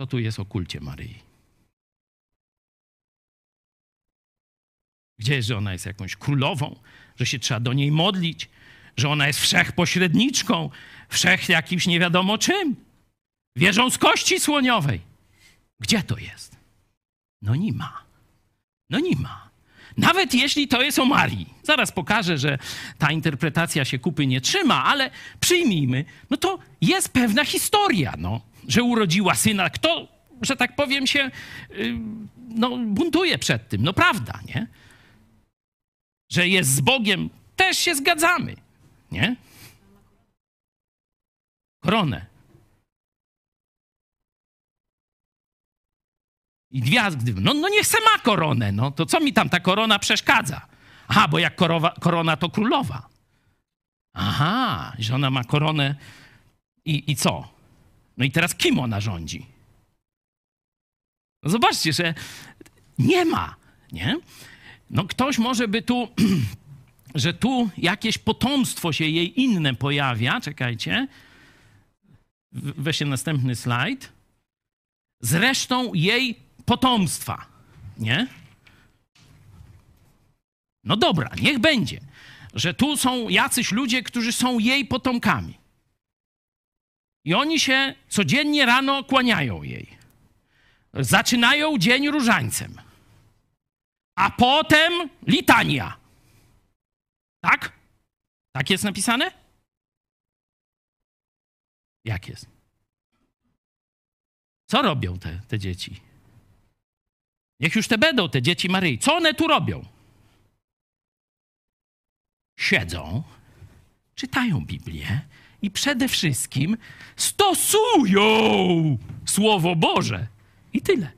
Co tu jest o kulcie Maryi? Gdzie, że ona jest jakąś królową, że się trzeba do niej modlić, że ona jest wszechpośredniczką, wszech jakimś nie wiadomo czym. Wierzą z kości słoniowej. Gdzie to jest? No nie ma. No nie ma. Nawet jeśli to jest o Marii. Zaraz pokażę, że ta interpretacja się kupy nie trzyma, ale przyjmijmy, no to jest pewna historia, no, że urodziła syna. Kto, że tak powiem, się yy, no, buntuje przed tym? No prawda, nie? Że jest z Bogiem, też się zgadzamy. Nie? Koronę. I gwiazdy. No, no niech se ma koronę, no to co mi tam ta korona przeszkadza? Aha, bo jak korowa, korona to królowa. Aha, że ona ma koronę i, i co? No i teraz kim ona rządzi? No zobaczcie, że nie ma, nie? No ktoś może by tu że tu jakieś potomstwo się jej inne pojawia. Czekajcie. Weźcie następny slajd. Zresztą jej potomstwa. Nie? No dobra, niech będzie, że tu są jacyś ludzie, którzy są jej potomkami. I oni się codziennie rano kłaniają jej. Zaczynają dzień różańcem. A potem litania. Tak? Tak jest napisane? Jak jest? Co robią te, te dzieci? Niech już te będą, te dzieci Maryi. Co one tu robią? Siedzą, czytają Biblię i przede wszystkim stosują Słowo Boże. I tyle.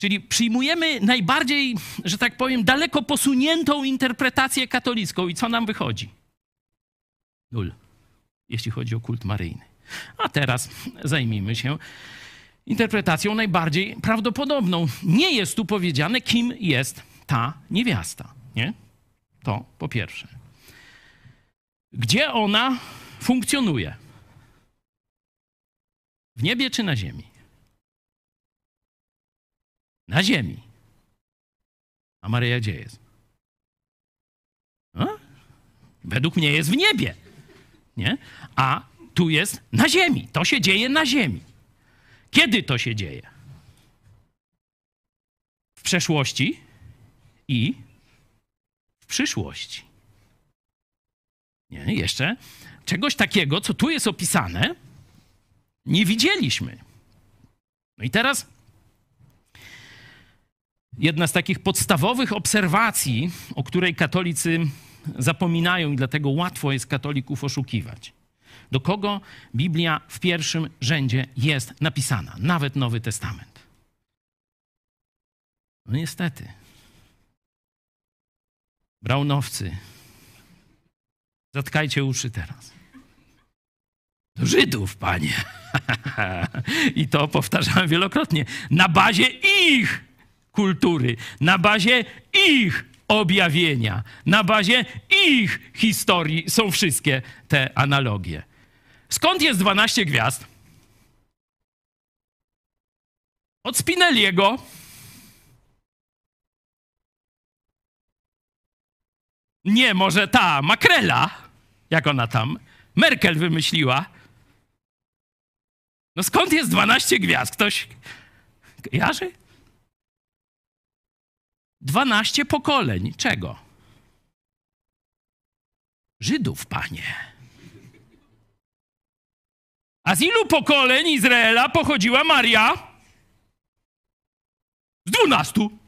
Czyli przyjmujemy najbardziej, że tak powiem, daleko posuniętą interpretację katolicką. I co nam wychodzi? Nul, jeśli chodzi o kult maryjny. A teraz zajmijmy się interpretacją najbardziej prawdopodobną. Nie jest tu powiedziane, kim jest ta niewiasta. Nie? To po pierwsze. Gdzie ona funkcjonuje? W niebie czy na ziemi? Na ziemi. A Maryja gdzie jest? A? Według mnie jest w niebie. Nie? A tu jest na ziemi. To się dzieje na ziemi. Kiedy to się dzieje? W przeszłości i w przyszłości. Nie, jeszcze czegoś takiego, co tu jest opisane, nie widzieliśmy. No i teraz jedna z takich podstawowych obserwacji, o której katolicy zapominają i dlatego łatwo jest katolików oszukiwać. Do kogo Biblia w pierwszym rzędzie jest napisana, nawet Nowy Testament. No niestety. Braunowcy, zatkajcie uszy teraz. Do Żydów, panie. I to powtarzałem wielokrotnie. Na bazie ich kultury, na bazie ich objawienia, na bazie ich historii są wszystkie te analogie. Skąd jest 12 gwiazd? Od Spinelliego. Nie, może ta makrela, jak ona tam, Merkel wymyśliła. No skąd jest 12 gwiazd? Ktoś jarzy? 12 pokoleń. Czego? Żydów, panie. A z ilu pokoleń Izraela pochodziła Maria? Z dwunastu.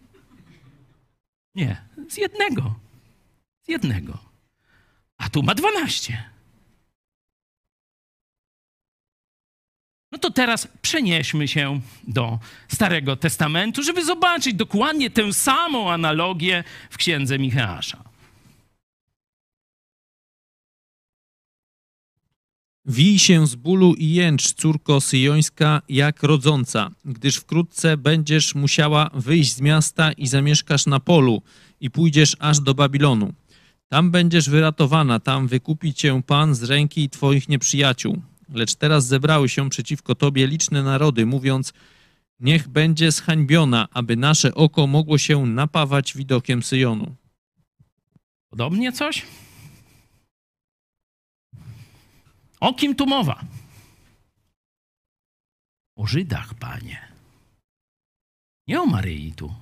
Nie, z jednego. Z jednego. A tu ma dwanaście. No to teraz przenieśmy się do Starego Testamentu, żeby zobaczyć dokładnie tę samą analogię w księdze Micheasza. Wij się z bólu i jęcz, córko syjońska, jak rodząca, gdyż wkrótce będziesz musiała wyjść z miasta i zamieszkasz na polu i pójdziesz aż do Babilonu. Tam będziesz wyratowana, tam wykupi cię Pan z ręki twoich nieprzyjaciół. Lecz teraz zebrały się przeciwko tobie liczne narody, mówiąc, niech będzie zhańbiona, aby nasze oko mogło się napawać widokiem Syjonu. Podobnie coś? O kim tu mowa? O Żydach, panie. Nie o Maryi tu.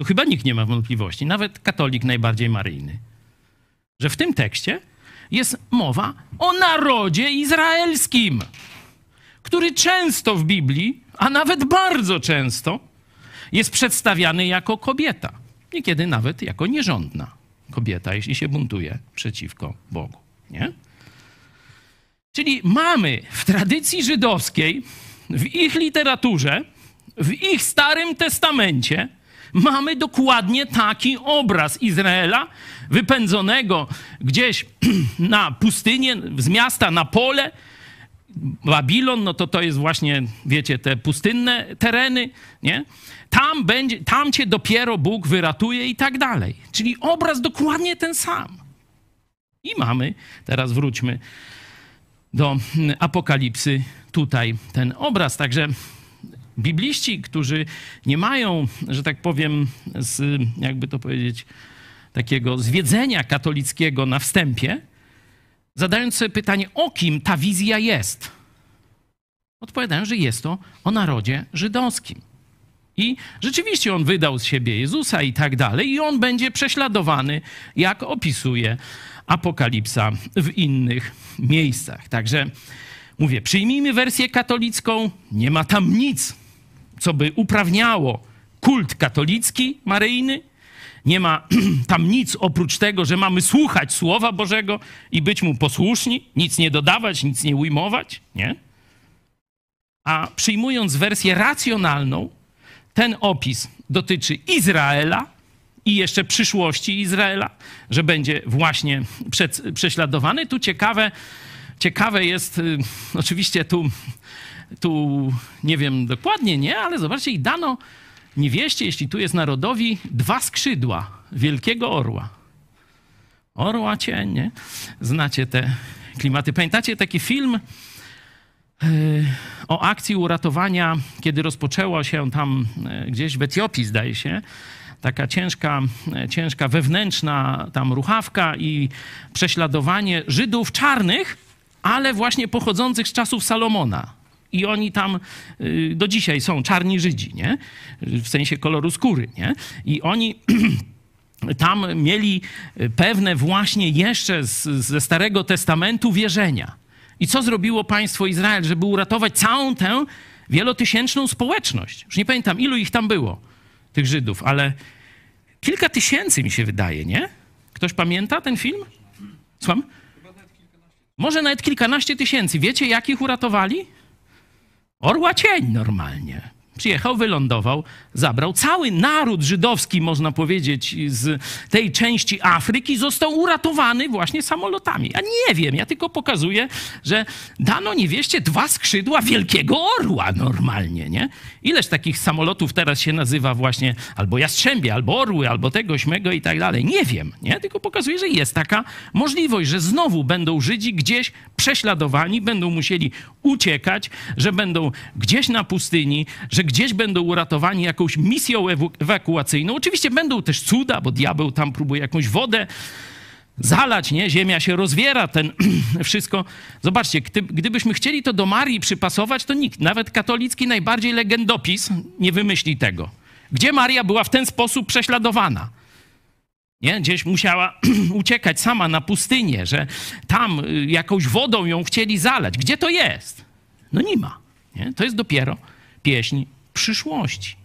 Tu chyba nikt nie ma wątpliwości, nawet katolik najbardziej maryjny, że w tym tekście jest mowa o narodzie izraelskim, który często w Biblii, a nawet bardzo często, jest przedstawiany jako kobieta. Niekiedy nawet jako nierządna kobieta, jeśli się buntuje przeciwko Bogu. Nie? Czyli mamy w tradycji żydowskiej, w ich literaturze, w ich Starym Testamencie, mamy dokładnie taki obraz Izraela wypędzonego gdzieś na pustynię, z miasta na pole. Babilon, no to to jest właśnie, wiecie, te pustynne tereny, nie? Tam, będzie, tam cię dopiero Bóg wyratuje i tak dalej. Czyli obraz dokładnie ten sam. I mamy, teraz wróćmy do Apokalipsy, tutaj ten obraz. Także bibliści, którzy nie mają, że tak powiem, z, jakby to powiedzieć, takiego zwiedzenia katolickiego na wstępie, zadając sobie pytanie, o kim ta wizja jest, odpowiadają, że jest to o narodzie żydowskim. I rzeczywiście on wydał z siebie Jezusa i tak dalej, i on będzie prześladowany, jak opisuje Apokalipsa w innych miejscach. Także mówię, przyjmijmy wersję katolicką, nie ma tam nic, co by uprawniało kult katolicki maryjny. Nie ma tam nic oprócz tego, że mamy słuchać Słowa Bożego i być mu posłuszni, nic nie dodawać, nic nie ujmować, nie? A przyjmując wersję racjonalną, ten opis dotyczy Izraela i jeszcze przyszłości Izraela, że będzie właśnie przed, prześladowany. Tu ciekawe, ciekawe jest, y, oczywiście tu, tu nie wiem dokładnie, nie, ale zobaczcie, i dano niewieście, jeśli tu jest narodowi, dwa skrzydła wielkiego orła. Orła cień, nie? Znacie te klimaty. Pamiętacie taki film yy, o akcji uratowania, kiedy rozpoczęło się tam yy, gdzieś w Etiopii, zdaje się, taka ciężka, yy, ciężka wewnętrzna tam ruchawka i prześladowanie Żydów czarnych, ale właśnie pochodzących z czasów Salomona. I oni tam y, do dzisiaj są czarni Żydzi, nie? W sensie koloru skóry, nie? I oni tam mieli pewne właśnie jeszcze z, ze Starego Testamentu wierzenia. I co zrobiło państwo Izrael, żeby uratować całą tę wielotysięczną społeczność? Już nie pamiętam, ilu ich tam było, tych Żydów, ale kilka tysięcy mi się wydaje, nie? Ktoś pamięta ten film? Słucham? Może nawet kilkanaście tysięcy. Wiecie, jak ich uratowali? Orła cień normalnie. Przyjechał, wylądował, zabrał cały naród żydowski, można powiedzieć, z tej części Afryki, został uratowany właśnie samolotami. Ja nie wiem, ja tylko pokazuję, że dano niewieście dwa skrzydła wielkiego orła normalnie, nie? Ileż takich samolotów teraz się nazywa właśnie albo jastrzębie, albo orły, albo tego, śmego i tak dalej. Nie wiem, nie? Tylko pokazuję, że jest taka możliwość, że znowu będą Żydzi gdzieś prześladowani, będą musieli uciekać, że będą gdzieś na pustyni, że gdzieś będą uratowani jakąś misją ewakuacyjną. Oczywiście będą też cuda, bo diabeł tam próbuje jakąś wodę zalać, nie? Ziemia się rozwiera, ten wszystko. Zobaczcie, gdy, gdybyśmy chcieli to do Marii przypasować, to nikt, nawet katolicki najbardziej legendopis nie wymyśli tego. Gdzie Maria była w ten sposób prześladowana? Nie? Gdzieś musiała uciekać sama na pustynię, że tam y, jakąś wodą ją chcieli zalać. Gdzie to jest? No nie ma. Nie? To jest dopiero pieśń przyszłości.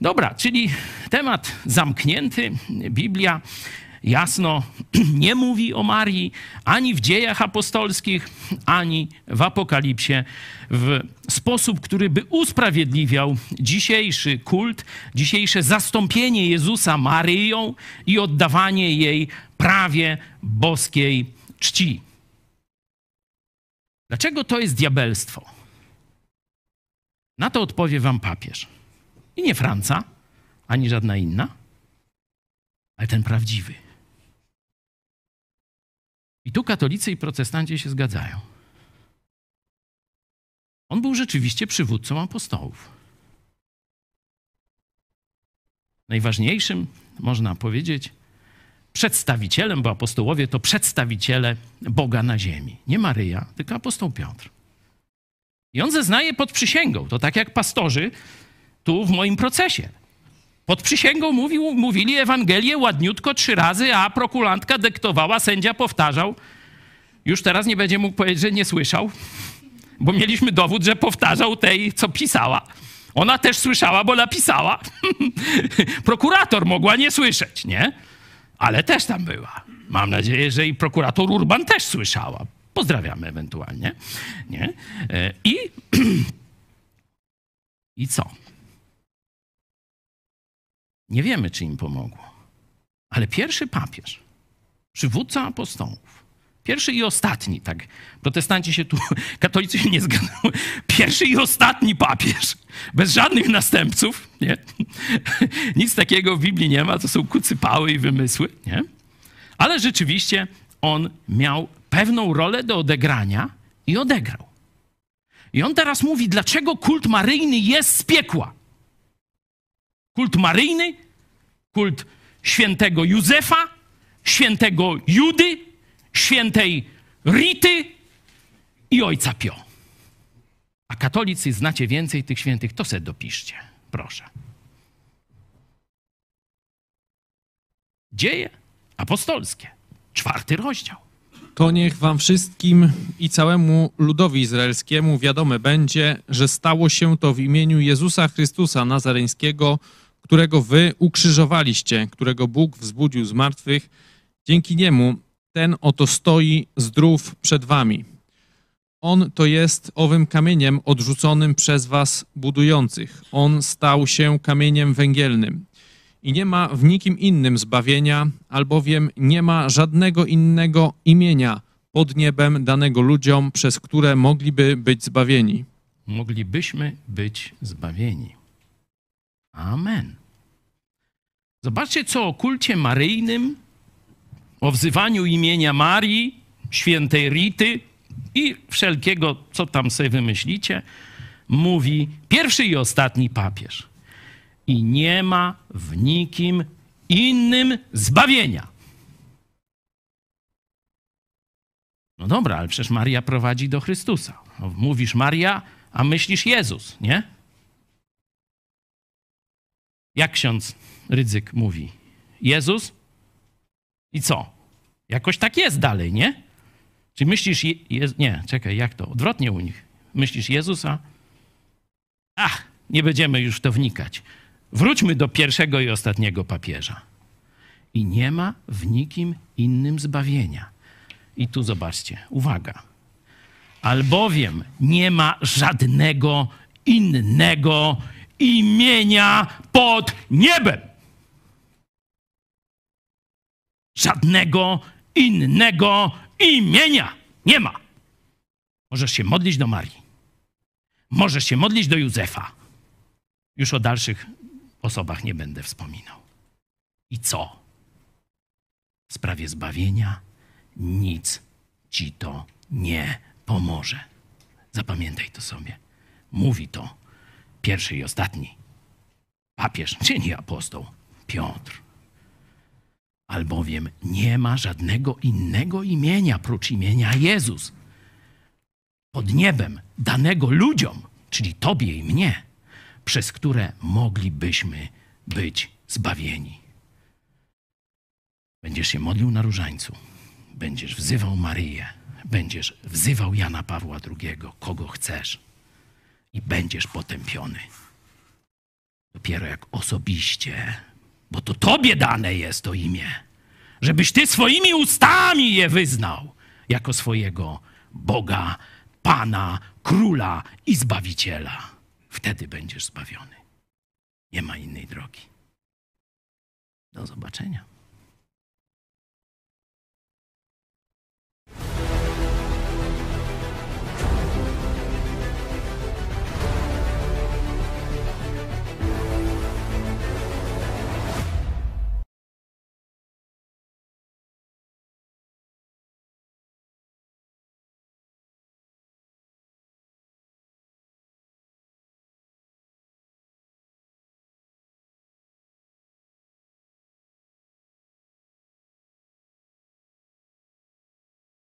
Dobra, czyli temat zamknięty. Biblia jasno nie mówi o Marii ani w dziejach apostolskich, ani w Apokalipsie w sposób, który by usprawiedliwiał dzisiejszy kult, dzisiejsze zastąpienie Jezusa Maryją i oddawanie jej prawie boskiej czci. Dlaczego to jest diabelstwo? Na to odpowie wam papież. I nie Franca, ani żadna inna, ale ten prawdziwy. I tu katolicy i protestanci się zgadzają. On był rzeczywiście przywódcą apostołów. Najważniejszym, można powiedzieć, przedstawicielem, bo apostołowie to przedstawiciele Boga na ziemi. Nie Maryja, tylko apostoł Piotr. I on zeznaje pod przysięgą. To tak jak pastorzy tu w moim procesie. Pod przysięgą mówił, mówili Ewangelię ładniutko trzy razy, a prokulantka dyktowała, sędzia powtarzał. Już teraz nie będzie mógł powiedzieć, że nie słyszał, bo mieliśmy dowód, że powtarzał tej, co pisała. Ona też słyszała, bo napisała. Prokurator mogła nie słyszeć, nie? Ale też tam była. Mam nadzieję, że i prokurator Urban też słyszała. Pozdrawiamy ewentualnie. Nie? E, I, I co? Nie wiemy, czy im pomogło. Ale pierwszy papież, przywódca apostołów, pierwszy i ostatni, tak, protestanci się tu, katolicy się nie zgadzają, pierwszy i ostatni papież, bez żadnych następców, nie? Nic takiego w Biblii nie ma, to są kucypały i wymysły, nie? Ale rzeczywiście on miał pewną rolę do odegrania i odegrał. I on teraz mówi, dlaczego kult maryjny jest z piekła. Kult maryjny, kult świętego Józefa, świętego Judy, świętej Rity i ojca Pio. A katolicy znacie więcej tych świętych, to se dopiszcie. Proszę. Dzieje apostolskie, czwarty rozdział. To niech wam wszystkim i całemu ludowi izraelskiemu wiadome będzie, że stało się to w imieniu Jezusa Chrystusa Nazareńskiego, którego wy ukrzyżowaliście, którego Bóg wzbudził z martwych. Dzięki niemu ten oto stoi zdrów przed wami. On to jest owym kamieniem odrzuconym przez was budujących. On stał się kamieniem węgielnym. I nie ma w nikim innym zbawienia, albowiem nie ma żadnego innego imienia pod niebem danego ludziom, przez które mogliby być zbawieni. Moglibyśmy być zbawieni. Amen. Zobaczcie, co o kulcie maryjnym, o wzywaniu imienia Marii, świętej Rity i wszelkiego, co tam sobie wymyślicie, mówi pierwszy i ostatni papież. I nie ma w nikim innym zbawienia. No dobra, ale przecież Maria prowadzi do Chrystusa. No, mówisz Maria, a myślisz Jezus, nie? Jak ksiądz Rydzyk mówi? Jezus? I co? Jakoś tak jest dalej, nie? Czy myślisz... Je, je, nie, czekaj, jak to? Odwrotnie u nich. Myślisz Jezusa? Ach, nie będziemy już w to wnikać. Wróćmy do pierwszego i ostatniego papieża. I nie ma w nikim innym zbawienia. I tu zobaczcie, uwaga. Albowiem nie ma żadnego innego imienia pod niebem. Żadnego innego imienia nie ma. Możesz się modlić do Marii. Możesz się modlić do Józefa. Już o dalszych osobach nie będę wspominał. I co? W sprawie zbawienia nic ci to nie pomoże. Zapamiętaj to sobie. Mówi to pierwszy i ostatni papież, czyli apostoł Piotr. Albowiem nie ma żadnego innego imienia prócz imienia Jezus pod niebem danego ludziom, czyli tobie i mnie, przez które moglibyśmy być zbawieni. Będziesz się modlił na różańcu, będziesz wzywał Maryję, będziesz wzywał Jana Pawła II, kogo chcesz, i będziesz potępiony. Dopiero jak osobiście, bo to tobie dane jest to imię, żebyś ty swoimi ustami je wyznał jako swojego Boga, Pana, Króla i Zbawiciela. Wtedy będziesz zbawiony. Nie ma innej drogi. Do zobaczenia.